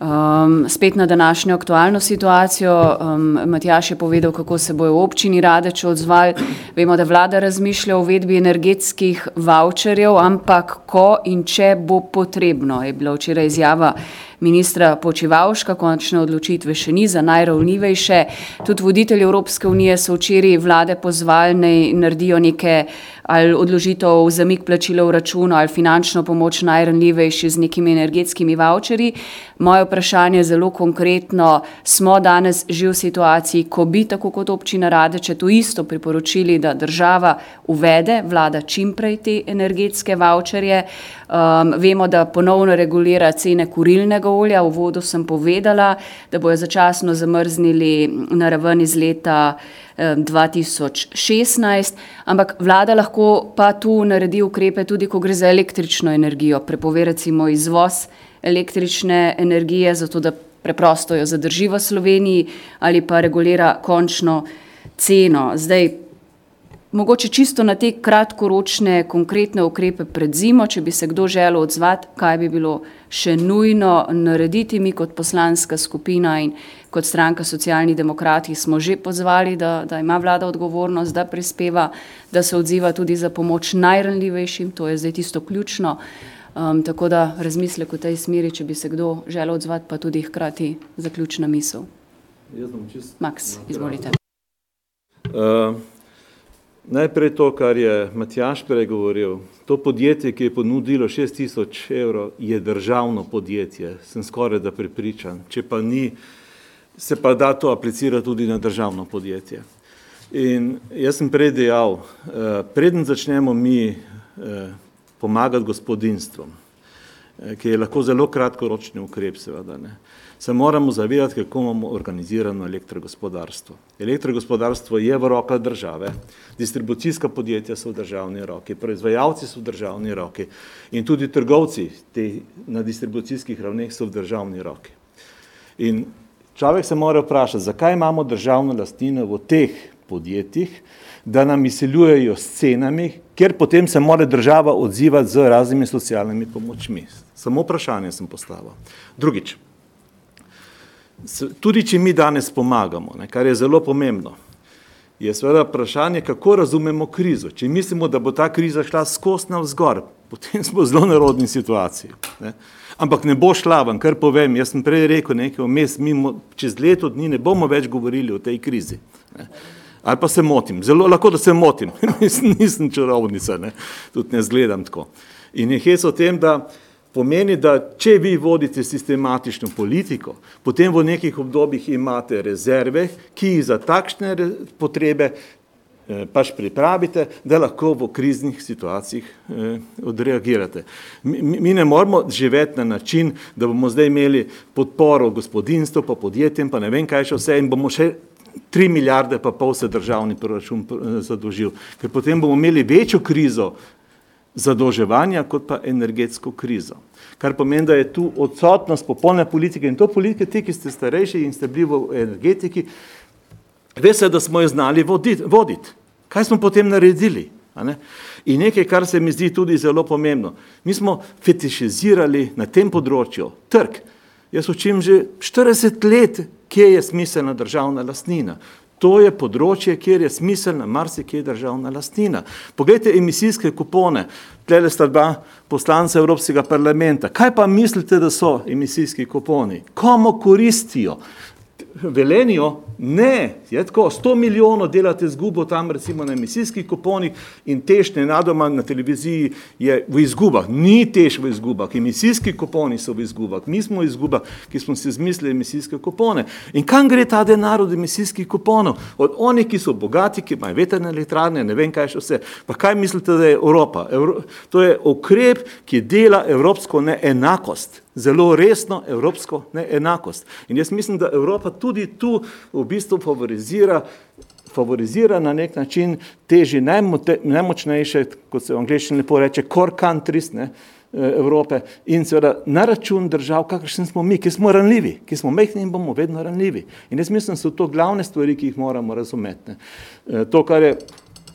um, spet na današnjo aktualno situacijo. Um, Matjaš je povedal, kako se bojo občini Radeč odzvali. Vemo, da vlada razmišlja o uvedbi energetskih voucherjev, ampak ko in če bo potrebno, je bila včeraj izjava ministra Počivalška, končne odločitve še ni za najravnljivejše. Tudi voditelji Evropske unije so včeraj vlade pozvali, naj naredijo neke ali odložitev zamik plačila v računu ali finančno pomoč najranljivejši z nekimi energetskimi voucherji. Moje vprašanje je zelo konkretno. Smo danes že v situaciji, ko bi tako kot občina Radeče to isto priporočili, da država uvede, vlada čimprej te energetske voucherje. Um, vemo, da ponovno regulira cene kurilnega olja. V vodu sem povedala, da bojo začasno zamrznili na raven iz leta 2016, ampak vlada lahko pa tu naredi ukrepe tudi, ko gre za električno energijo, prepove recimo izvoz električne energije, zato da preprosto jo zadrži v Sloveniji ali pa regulira končno ceno. Zdaj, mogoče čisto na te kratkoročne konkretne ukrepe pred zimo, če bi se kdo želel odzvati, kaj bi bilo še nujno narediti mi kot poslanska skupina in kot stranka socialnih demokrati smo že pozvali, da, da ima vlada odgovornost, da prispeva, da se odziva tudi za pomoč najranljivejšim, to je zdaj tisto ključno. Um, tako da razmislek v tej smeri, če bi se kdo želel odzvati, pa tudi hkrati zaključna misel. Max, izvolite. Uh, najprej to, kar je Matjaš pregovoril. To podjetje, ki je ponudilo 6000 evrov, je državno podjetje, sem skoraj da prepričan. Če pa ni, se pa da to aplicira tudi na državno podjetje. In jaz sem prej dejal, eh, preden začnemo mi eh, pomagati gospodinstvom, eh, ki je lahko zelo kratkoročni ukrep, seveda, ne, se moramo zavedati, kako imamo organizirano elektrogospodarstvo. Elektrogospodarstvo je v rokah države, distribucijska podjetja so v državni roki, proizvajalci so v državni roki in tudi trgovci te, na distribucijskih ravneh so v državni roki. In Človek se mora vprašati, zakaj imamo državno lastnino v teh podjetjih, da nam izseljujejo s cenami, ker potem se mora država odzivati z raznimi socialnimi pomočmi. Samo vprašanje sem postavil. Drugič, tudi če mi danes pomagamo, ne, kar je zelo pomembno, je seveda vprašanje, kako razumemo krizo. Če mislimo, da bo ta kriza šla skozi navzgor, potem smo v zelo narodni situaciji. Ne ampak ne bo šla ven, kar povem, jaz sem prej rekel nekaj vmes, mi čez leto dni ne bomo več govorili o tej krizi. Ne. Ali pa se motim, zelo lahko, da se motim, <laughs> nisem čarovnica, ne. tudi ne zgledam tako. In je hes o tem, da pomeni, da če vi vodite sistematično politiko, potem v nekih obdobjih imate rezerve, ki jih za takšne potrebe eh, pač pripravite, da lahko v kriznih situacijah eh, odreagirate. Mi, ne moramo živeti na način, da bomo zdaj imeli podporo gospodinstvu, pa podjetjem, pa ne vem kaj še vse in bomo še tri milijarde pa pol se državni proračun eh, zadolžil, ker potem bomo imeli večjo krizo zadolževanja kot pa energetsko krizo. Kar pomeni, da je tu odsotnost popolne politike in to politike, ti, ki ste starejši in ste bili v energetiki, veste, da smo jo znali voditi. Vodit. Kaj smo potem naredili? Ne? In nekaj, kar se mi zdi tudi zelo pomembno. Mi smo fetišizirali na tem področju trg. Jaz učim že 40 let, kje je smiselna državna lastnina. To je področje, kjer je smiselna marsikje državna lastnina. Poglejte emisijske kupone, tlele sta dva poslanca Evropskega parlamenta. Kaj pa mislite, da so emisijski kuponi? Komu koristijo? Velenijo, ne, je tako, 100 milijonov delate zgubo tam recimo na emisijskih kuponih in tež nenadoma na televiziji je v izgubah. Ni tež v izgubah, emisijski kuponi so v izgubah, mi smo v izgubah, ki smo si izmislili emisijske kupone. In kam gre ta denar od emisijskih kuponov? Od onih, ki so bogati, ki imajo veterne elektrarne, ne vem kaj še vse. Pa kaj mislite, da je Evropa? Evro, to je ukrep, ki dela evropsko neenakost zelo resno evropsko neenakost. In jaz mislim, da Evropa tudi tu v bistvu favorizira, favorizira na nek način teži najmočnejše, kot se v angliščini lepo reče, core countries ne, eh, Evrope in seveda na račun držav, kakršni smo mi, ki smo ranljivi, ki smo mehni in bomo vedno ranljivi. In jaz mislim, da so to glavne stvari, ki jih moramo razumeti. Ne. Eh, to, kar je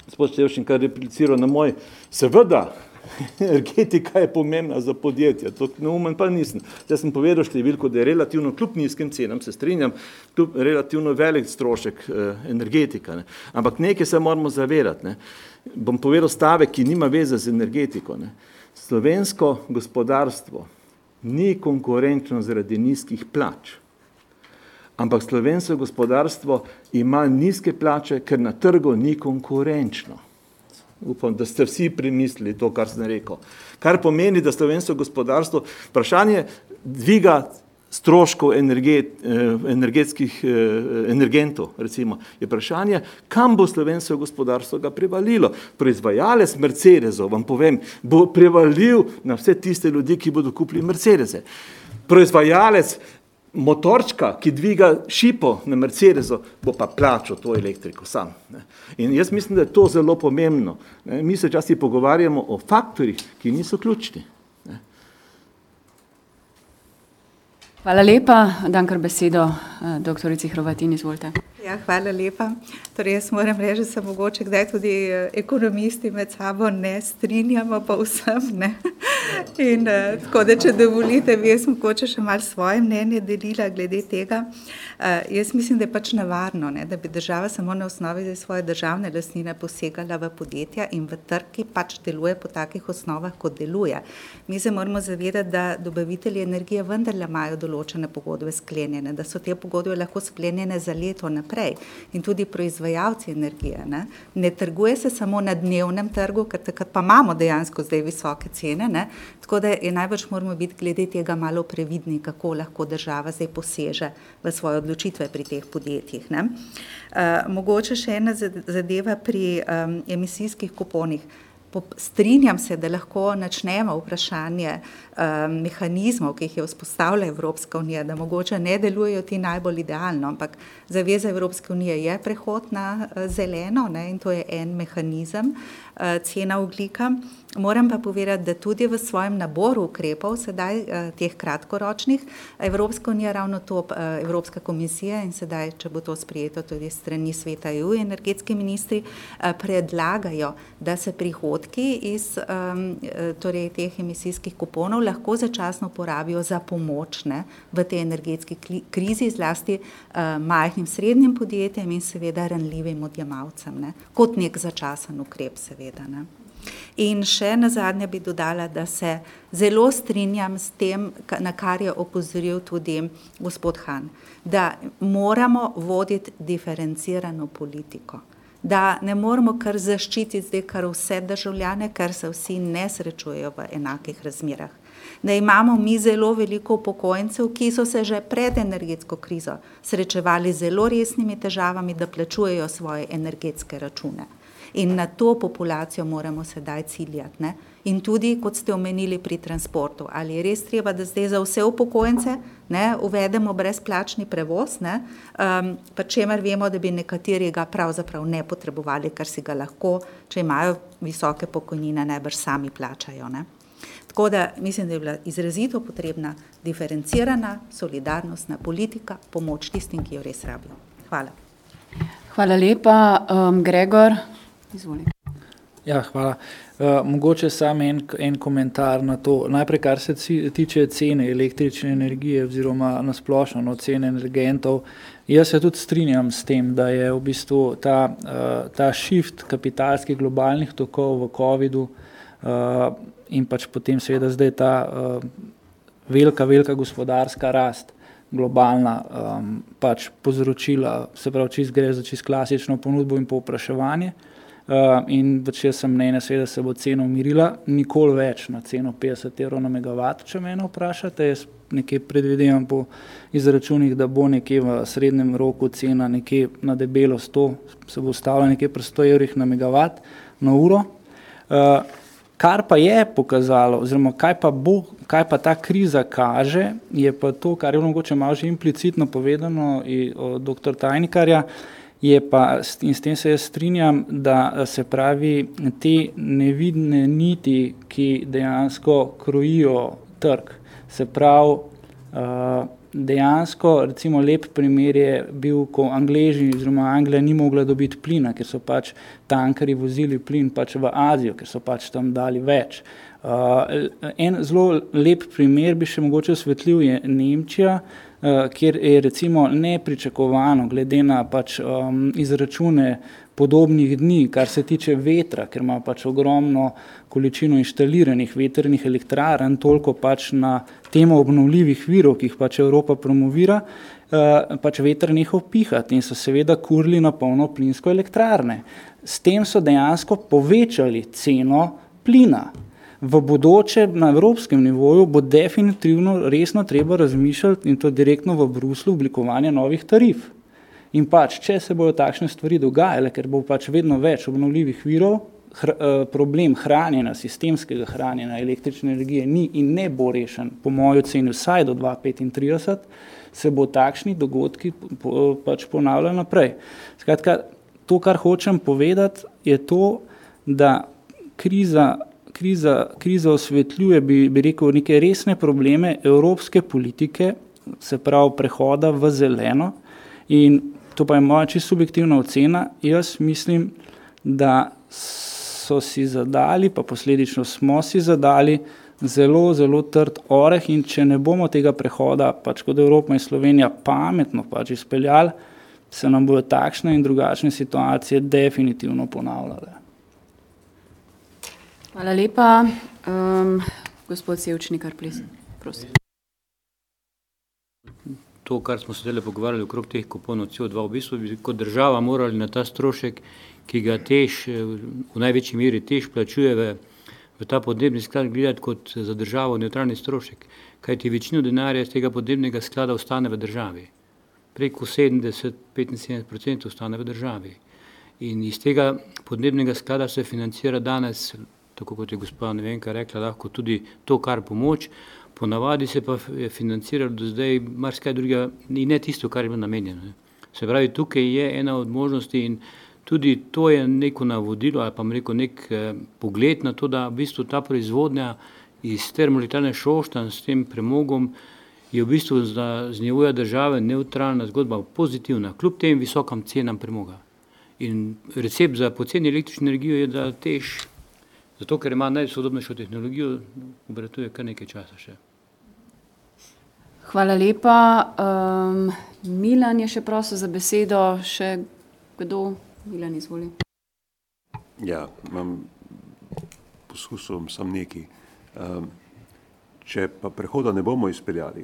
gospod Števšin, kar repliciral na moj, seveda, <laughs> energetika je pomembna za podjetja, to neumen pa nisem. Jaz sem povedal številko, da je relativno, kljub nizkim cenam, se strinjam, kljub relativno velik strošek eh, energetika. Ne. Ampak nekaj se moramo zavedati. Ne. Bom povedal stavek, ki nima veze z energetiko. Ne. Slovensko gospodarstvo ni konkurenčno zaradi nizkih plač. Ampak slovensko gospodarstvo ima nizke plače, ker na trgu ni konkurenčno upam, da ste vsi premislili to, kar sem rekel. Kar pomeni, da slovensko gospodarstvo, vprašanje dviga stroškov energet, eh, energetskih eh, energentov, recimo, je vprašanje, kam bo slovensko gospodarstvo ga prevalilo. Proizvajalec Mercedesov, vam povem, bo prevalil na vse tiste ljudi, ki bodo kupili Mercedese. Proizvajalec motorčka, ki dviga šipo na Mercedesu, bo pa plačal to elektriko sam. In jaz mislim, da je to zelo pomembno. Mi se časti pogovarjamo o faktorjih, ki niso ključni. Hvala lepa, dan kar besedo eh, doktorici Hrvatin, izvolite. Ja, hvala lepa. Torej, jaz moram reči, da se mogoče kdaj tudi eh, ekonomisti med sabo ne strinjamo, pa vsem ne. In uh, tako da, če dovolite, bi jaz mogoče še malo svoje mnenje delila glede tega. Uh, jaz mislim, da je pač nevarno, ne, da bi država samo na osnovi svoje državne lastnine posegala v podjetja in v trg, ki pač deluje po takih osnovah, kot deluje. Mi se moramo zavedati, da dobavitelji energije vendarle imajo določene pogodbe sklenjene, da so te pogodbe lahko sklenjene za leto naprej naprej. In tudi proizvajalci energije. Ne, ne trguje se samo na dnevnem trgu, ker takrat pa imamo dejansko zdaj visoke cene. Ne, tako da je največ moramo biti glede tega malo previdni, kako lahko država zdaj poseže v svoje odločitve pri teh podjetjih. Ne. Uh, mogoče še ena zadeva pri um, emisijskih kuponih. Strinjam se, da lahko načnemo vprašanje um, mehanizmov, ki jih je vzpostavila Evropska unija, da mogoče ne delujejo ti najbolj idealno, ampak zaveza Evropske unije je prehod na uh, zeleno ne, in to je en mehanizem, uh, cena oglika. Moram pa povedati, da tudi v svojem naboru ukrepov, sedaj eh, teh kratkoročnih, Evropska unija, ravno to eh, Evropska komisija in sedaj, če bo to sprijeto tudi strani sveta EU, energetski ministri eh, predlagajo, da se prihodki iz torej, teh emisijskih kuponov lahko začasno porabijo za pomoč ne, v tej energetski krizi, zlasti majhnim srednjim podjetjem in seveda ranljivim odjemalcem, ne, kot nek začasen ukrep seveda. Ne. In še na zadnje bi dodala, da se zelo strinjam s tem, na kar je opozoril tudi gospod Han, da moramo voditi diferencirano politiko. Da ne moramo kar zaščititi zdaj kar vse državljane, ker se vsi ne srečujejo v enakih razmerah. Da imamo mi zelo veliko upokojencev, ki so se že pred energetsko krizo srečevali z zelo resnimi težavami, da plačujejo svoje energetske račune. In na to populacijo moramo sedaj ciljati. Ne? In tudi, kot ste omenili pri transportu, ali je res treba, da zdaj za vse upokojence ne, uvedemo brezplačni prevoz, ne, um, pa čemer vemo, da bi nekateri ga pravzaprav ne potrebovali, ker si ga lahko, če imajo visoke pokojnine, najbrž sami plačajo. Ne. Tako da mislim, da je bila izrazito potrebna diferencirana, solidarnostna politika, pomoč tistim, ki jo res rabijo. Hvala. Hvala lepa. Um, Gregor, izvolite. Ja, hvala. Uh, mogoče samo en, en komentar na to. Najprej, kar se tiče cene električne energije oziroma nasplošno no, cene energentov, jaz se tudi strinjam s tem, da je v bistvu ta, uh, ta shift kapitalskih globalnih tokov v COVID-u uh, in pač potem seveda zdaj ta uh, velika, velika gospodarska rast globalna um, pač povzročila, se pravi, čist gre za čist klasično ponudbo in povpraševanje. Uh, in če sem mnenja, da se bo cena umirila, nikoli več na ceno 50 evrov na megavat, če me vprašate. Jaz nekje predvidevam po izračunih, da bo nekje v srednjem roku cena nekje na debelo 100, se bo stavila nekje pri 100 evrih na megavat na uro. Uh, kar pa je pokazalo, oziroma kaj pa, bo, kaj pa ta kriza kaže, je pa to, kar je mogoče malo že implicitno povedano od dr. Tajnikarja, je pa, in s tem se jaz strinjam, da se pravi te nevidne niti, ki dejansko krojijo trg, se pravi dejansko, recimo lep primer je bil, ko Angleži oziroma Anglija ni mogla dobiti plina, ker so pač tankari vozili plin pač v Azijo, ker so pač tam dali več. Uh, en zelo lep primer bi še mogoče osvetlil je Nemčija, uh, kjer je recimo nepričakovano, glede na pač um, izračune podobnih dni, kar se tiče vetra, ker ima pač ogromno količino inštaliranih vetrnih elektrarn, toliko pač na temo obnovljivih virov, ki jih pač Evropa promovira, uh, pač veter nehal pihati in so seveda kurili na polno plinsko elektrarne. S tem so dejansko povečali ceno plina v bodoče na evropskem nivoju bo definitivno resno treba razmišljati in to direktno v Bruslu oblikovanje novih tarif. In pač, če se bodo takšne stvari dogajale, ker bo pač vedno več obnovljivih virov, hr, eh, problem hranjenja, sistemskega hranjenja električne energije ni in ne bo rešen, po mojo oceni vsaj do 2035, se bo takšni dogodki pač ponavljali naprej. Skratka, to, kar hočem povedati, je to, da kriza kriza, kriza osvetljuje, bi, bi rekel, neke resne probleme evropske politike, se pravi prehoda v zeleno. In to pa je moja čisto subjektivna ocena. Jaz mislim, da so si zadali, pa posledično smo si zadali zelo, zelo trd oreh in če ne bomo tega prehoda, pač kot Evropa in Slovenija, pametno pač izpeljali, se nam bodo takšne in drugačne situacije definitivno ponavljale. Hvala lepa. Um, gospod Sevčnik, kar prosim. To, kar smo se zdaj pogovarjali okrog teh kuponov CO2, v bistvu bi kot država morali na ta strošek, ki ga tež, v največji meri tež plačuje v, v ta podnebni sklad, gledati kot za državo neutralni strošek, kajti večino denarja iz tega podnebnega sklada ostane v državi. Preko 70-75% ostane v državi. In iz tega podnebnega sklada se financira danes tako kot je gospa Nevenka rekla, lahko tudi to, kar pomoč, ponavadi se pa je financiralo do zdaj marsikaj drugega in ne tisto, kar je bilo namenjeno. Se pravi, tukaj je ena od možnosti in tudi to je neko navodilo ali pa rekel nek eh, pogled na to, da v bistvu ta proizvodnja iz termoelektrarne Šoštan s tem premogom je v bistvu za, z nivoja države neutralna zgodba, pozitivna, kljub tem visokim cenam premoga. In recept za poceni električno energijo je, da tež Zato, ker ima najsodobnejšo tehnologijo, obratuje kar nekaj časa še. Hvala lepa. Um, Milan je še prosil za besedo. Še kdo? Milan, izvoli. Ja, imam poskusil sam neki. Um, če pa prehoda ne bomo izpeljali,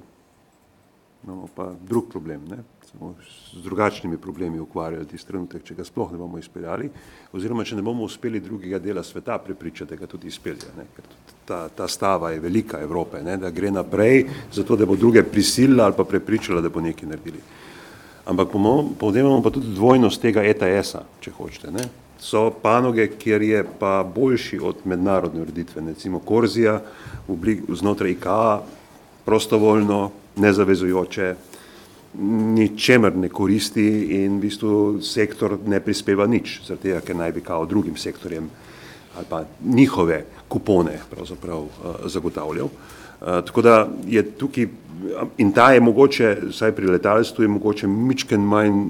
imamo pa drug problem, ne? Samo z drugačnimi problemi ukvarjali tisti trenutek, če ga sploh ne bomo izpeljali, oziroma če ne bomo uspeli drugega dela sveta prepričati, da ga tudi izpelje, ne? ker ta, ta stava je velika Evrope, ne? da gre naprej, zato da bo druge prisilila ali pa prepričala, da bo nekaj naredili. Ampak povzemamo pa tudi dvojnost tega ETS-a, če hočete. Ne? So panoge, kjer je pa boljši od mednarodne ureditve, recimo Korzija oblik, znotraj IKA, prostovoljno, nezavezujoče, ničemer ne koristi in v bistvu sektor ne prispeva nič, zaradi tega, ker naj bi kao drugim sektorjem ali pa njihove kupone pravzaprav uh, zagotavljal. Uh, tako da je tukaj in ta je mogoče, vsaj pri letalstvu je mogoče mičken manj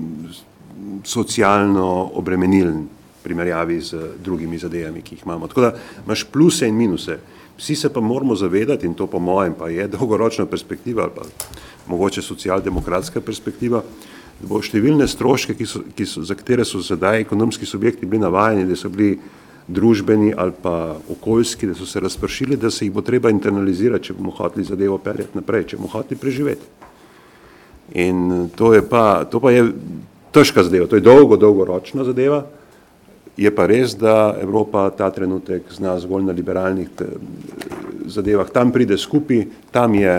socialno obremenilen primerjavi z drugimi zadevami, ki jih imamo. Tako da imaš pluse in minuse. Vsi se pa moramo zavedati, in to po mojem pa je <laughs> dolgoročna perspektiva ali pa mogoče socialdemokratska perspektiva, da bo številne stroške, ki so, ki so, za katere so sedaj ekonomski subjekti bili navajeni, da so bili družbeni ali pa okoljski, da so se razpršili, da se jih bo treba internalizirati, če bomo hoteli zadevo peljati naprej, če bomo hoteli preživeti. In to je pa, to pa je težka zadeva, to je dolgo, dolgoročna zadeva, je pa res, da Evropa ta trenutek zna zgolj na liberalnih zadevah, tam pride skupaj, tam, je,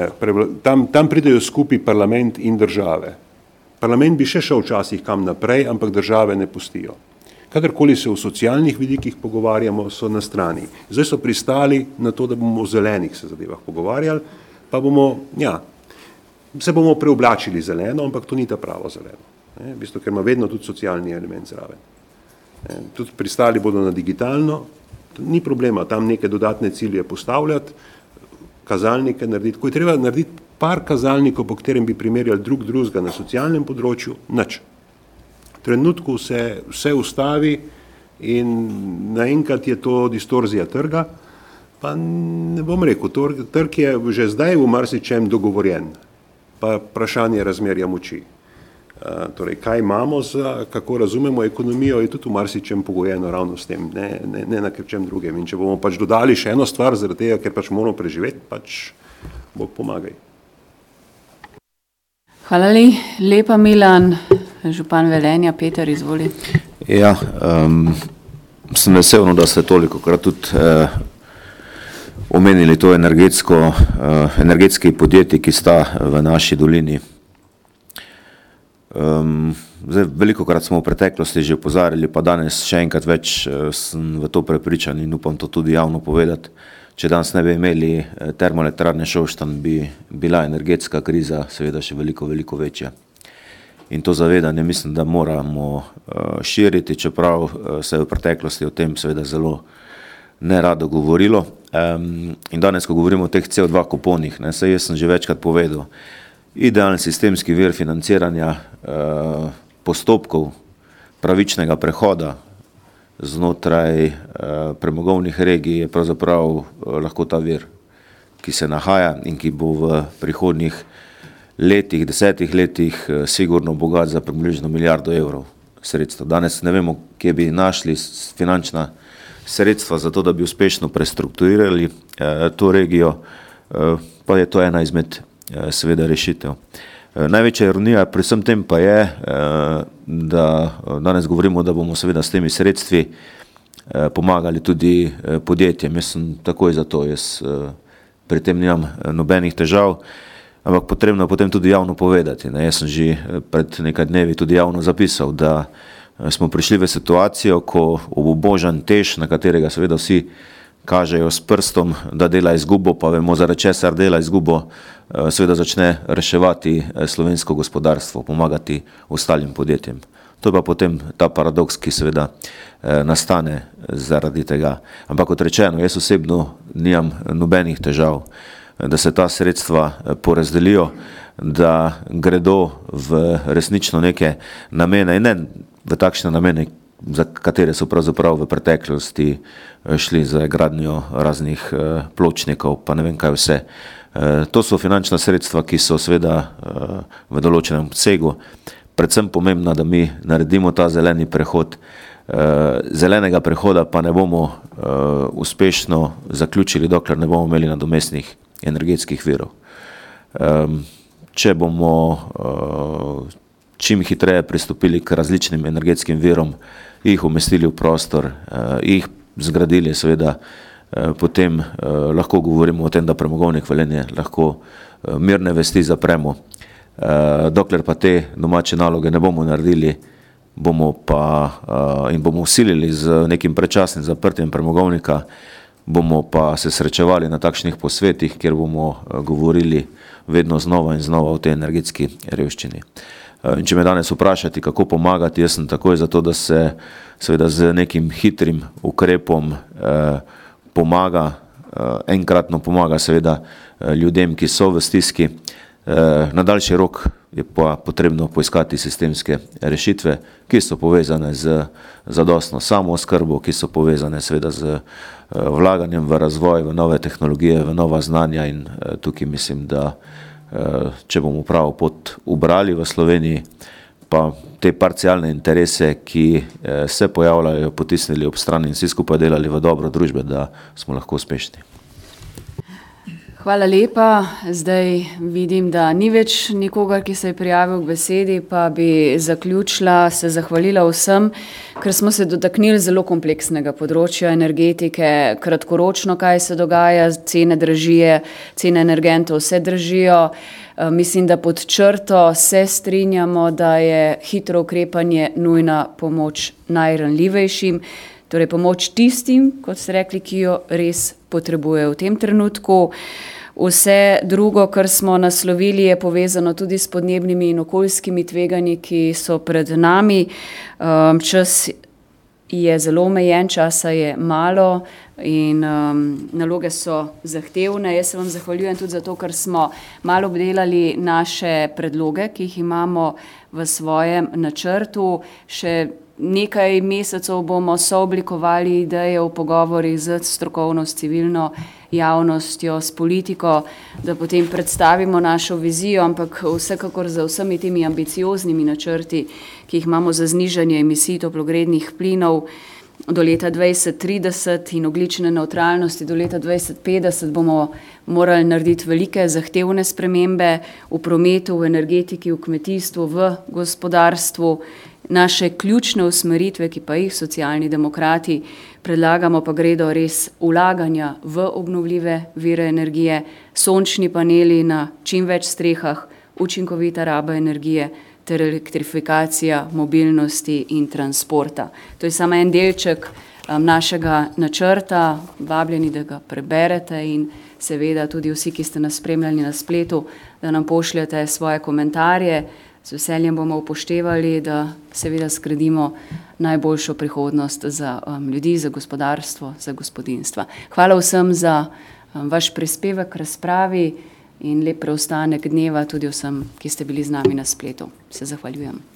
tam, tam pridejo skupaj parlament in države. Parlament bi še šel včasih kam naprej, ampak države ne pustijo. Kadarkoli se v socialnih vidikih pogovarjamo, so na strani. Zdaj so pristali na to, da bomo o zelenih se zadevah pogovarjali, pa bomo, ja, se bomo preoblačili zeleno, ampak to ni ta pravo zeleno. Ne, v bistvu, ker ima vedno tudi socialni element zraven. Tudi pristali bodo na digitalno, ni problema tam neke dodatne cilje postavljati, kazalnike narediti, ko je treba narediti par kazalnikov, po katerem bi primerjali drug drugega na socialnem področju, nič. Trenutku se vse ustavi in naenkrat je to distorzija trga, pa ne bom rekel, trg je že zdaj v marsičem dogovorjen, pa vprašanje razmerja moči. Torej, kaj imamo, za, kako razumemo ekonomijo, je tudi v marsičem pogojeno ravno s tem, ne, ne, ne na čem drugem. In če bomo pač dodali še eno stvar, zaradi tega, ker pač moramo preživeti, pač Bog pomagaj. Hvala lepa, Milan. Župan Velenja, Peter, izvoli. Ja, um, sem vesel, no, da ste toliko krat tudi uh, omenili to energetsko, uh, energetski podjetji, ki sta v naši dolini. Um, zdaj, veliko krat smo v preteklosti že opozarjali, pa danes še enkrat več uh, sem v to prepričan in upam to tudi javno povedati. Če danes ne bi imeli termoelektrarne Šoštan, bi bila energetska kriza seveda še veliko, veliko večja in to zavedanje mislim, da moramo uh, širiti, čeprav uh, se je v preteklosti o tem seveda zelo nerado govorilo. Um, in danes, ko govorimo o teh CO2 kuponih, ne, se jaz sem že večkrat povedal, idealen sistemski vir financiranja uh, postopkov pravičnega prehoda znotraj uh, premogovnih regij je pravzaprav uh, lahko ta vir, ki se nahaja in ki bo v prihodnjih letih, desetih letih, eh, sigurno bogat za približno milijardo evrov sredstva. Danes ne vemo, kje bi našli finančna sredstva za to, da bi uspešno prestrukturirali eh, to regijo, eh, pa je to ena izmed eh, seveda rešitev. Eh, največja ironija pri vsem tem pa je, eh, da eh, danes govorimo, da bomo seveda s temi sredstvi eh, pomagali tudi eh, podjetjem. Jaz sem takoj za to, jaz eh, pri tem nimam eh, nobenih težav. Eh, ampak potrebno je potem tudi javno povedati. Ne. Jaz sem že eh, pred nekaj dnevi tudi javno zapisal, da eh, smo prišli v situacijo, ko obožan tež, na katerega seveda vsi kažejo s prstom, da dela izgubo, pa vemo, zaradi česar dela izgubo, eh, seveda začne reševati slovensko gospodarstvo, pomagati ostalim podjetjem. To je pa potem ta paradoks, ki seveda nastane zaradi tega. Ampak kot rečeno, jaz osebno nimam nobenih težav da se ta sredstva eh, porazdelijo, da gredo v resnično neke namene in ne v takšne namene, za katere so pravzaprav v preteklosti eh, šli za gradnjo raznih eh, pločnikov, pa ne vem kaj vse. To so finančna sredstva, ki so seveda v določenem obsegu. Predvsem pomembna, da mi naredimo ta zeleni prehod. Zelenega prehoda pa ne bomo uspešno zaključili, dokler ne bomo imeli nadomestnih energetskih virov. Um, če bomo čim hitreje pristopili k različnim energetskim virom, jih umestili v prostor, jih zgradili, seveda potem lahko govorimo o tem, da premogovnik Velenje lahko mirne vesti zapremo. Dokler pa te domače naloge ne bomo naredili, bomo pa in bomo usilili z nekim predčasnim zaprtjem premogovnika, bomo pa se srečevali na takšnih posvetih, kjer bomo govorili vedno znova in znova o tej energetski revščini. In če me danes vprašate, kako pomagati, jaz sem takoj za to, da se seveda z nekim hitrim ukrepom pomaga, enkratno pomaga seveda ljudem, ki so v stiski, na daljši rok je pa potrebno poiskati sistemske rešitve, ki so povezane z zadostno samooskrbo, ki so povezane seveda z vlaganjem v razvoj, v nove tehnologije, v nova znanja in tukaj mislim, da če bomo pravo pot ubrali v Sloveniji, pa te parcialne interese, ki se pojavljajo, potisnili ob stran in vsi skupaj delali v dobro družbe, da smo lahko uspešni. Hvala lepa. Zdaj vidim, da ni več nikogar, ki se je prijavil k besedi, pa bi zaključila, se zahvalila vsem, ker smo se dotaknili zelo kompleksnega področja energetike, kratkoročno, kaj se dogaja, cene dražije, cene energentov se dražijo. Mislim, da pod črto se strinjamo, da je hitro ukrepanje nujna pomoč najranljivejšim, torej pomoč tistim, kot ste rekli, ki jo res potrebujejo v tem trenutku. Vse drugo, kar smo naslovili, je povezano tudi s podnebnimi in okoljskimi tveganji, ki so pred nami. Čas je zelo omejen, časa je malo in naloge so zahtevne. Jaz se vam zahvaljujem tudi zato, ker smo malo obdelali naše predloge, ki jih imamo v svojem načrtu. Še nekaj mesecev bomo sooblikovali ideje v pogovorih s strokovno, s civilno javnostjo, s politiko, da potem predstavimo našo vizijo, ampak vsekakor z vsemi temi ambicioznimi načrti, ki jih imamo za znižanje emisij toplogrednih plinov do leta dvajset trideset in ogljične nevtralnosti do leta dvajset petdeset, bomo morali narediti velike zahtevne spremembe v prometu, v energetiki, v kmetijstvu, v gospodarstvu. Naše ključne usmeritve, ki pa jih Socialni demokrati predlagamo, pa gredo res vlaganja v obnovljive vire energije, sončni paneli na čim več strehah, učinkovita raba energije ter elektrifikacija mobilnosti in transporta. To je samo en delček našega načrta, vabljeni, da ga preberete, in seveda tudi vsi, ki ste nas spremljali na spletu, da nam pošljete svoje komentarje. Z veseljem bomo upoštevali, da seveda zgradimo najboljšo prihodnost za ljudi, za gospodarstvo, za gospodinjstva. Hvala vsem za vaš prispevek k razpravi in lep preostanek dneva tudi vsem, ki ste bili z nami na spletu. Se zahvaljujem.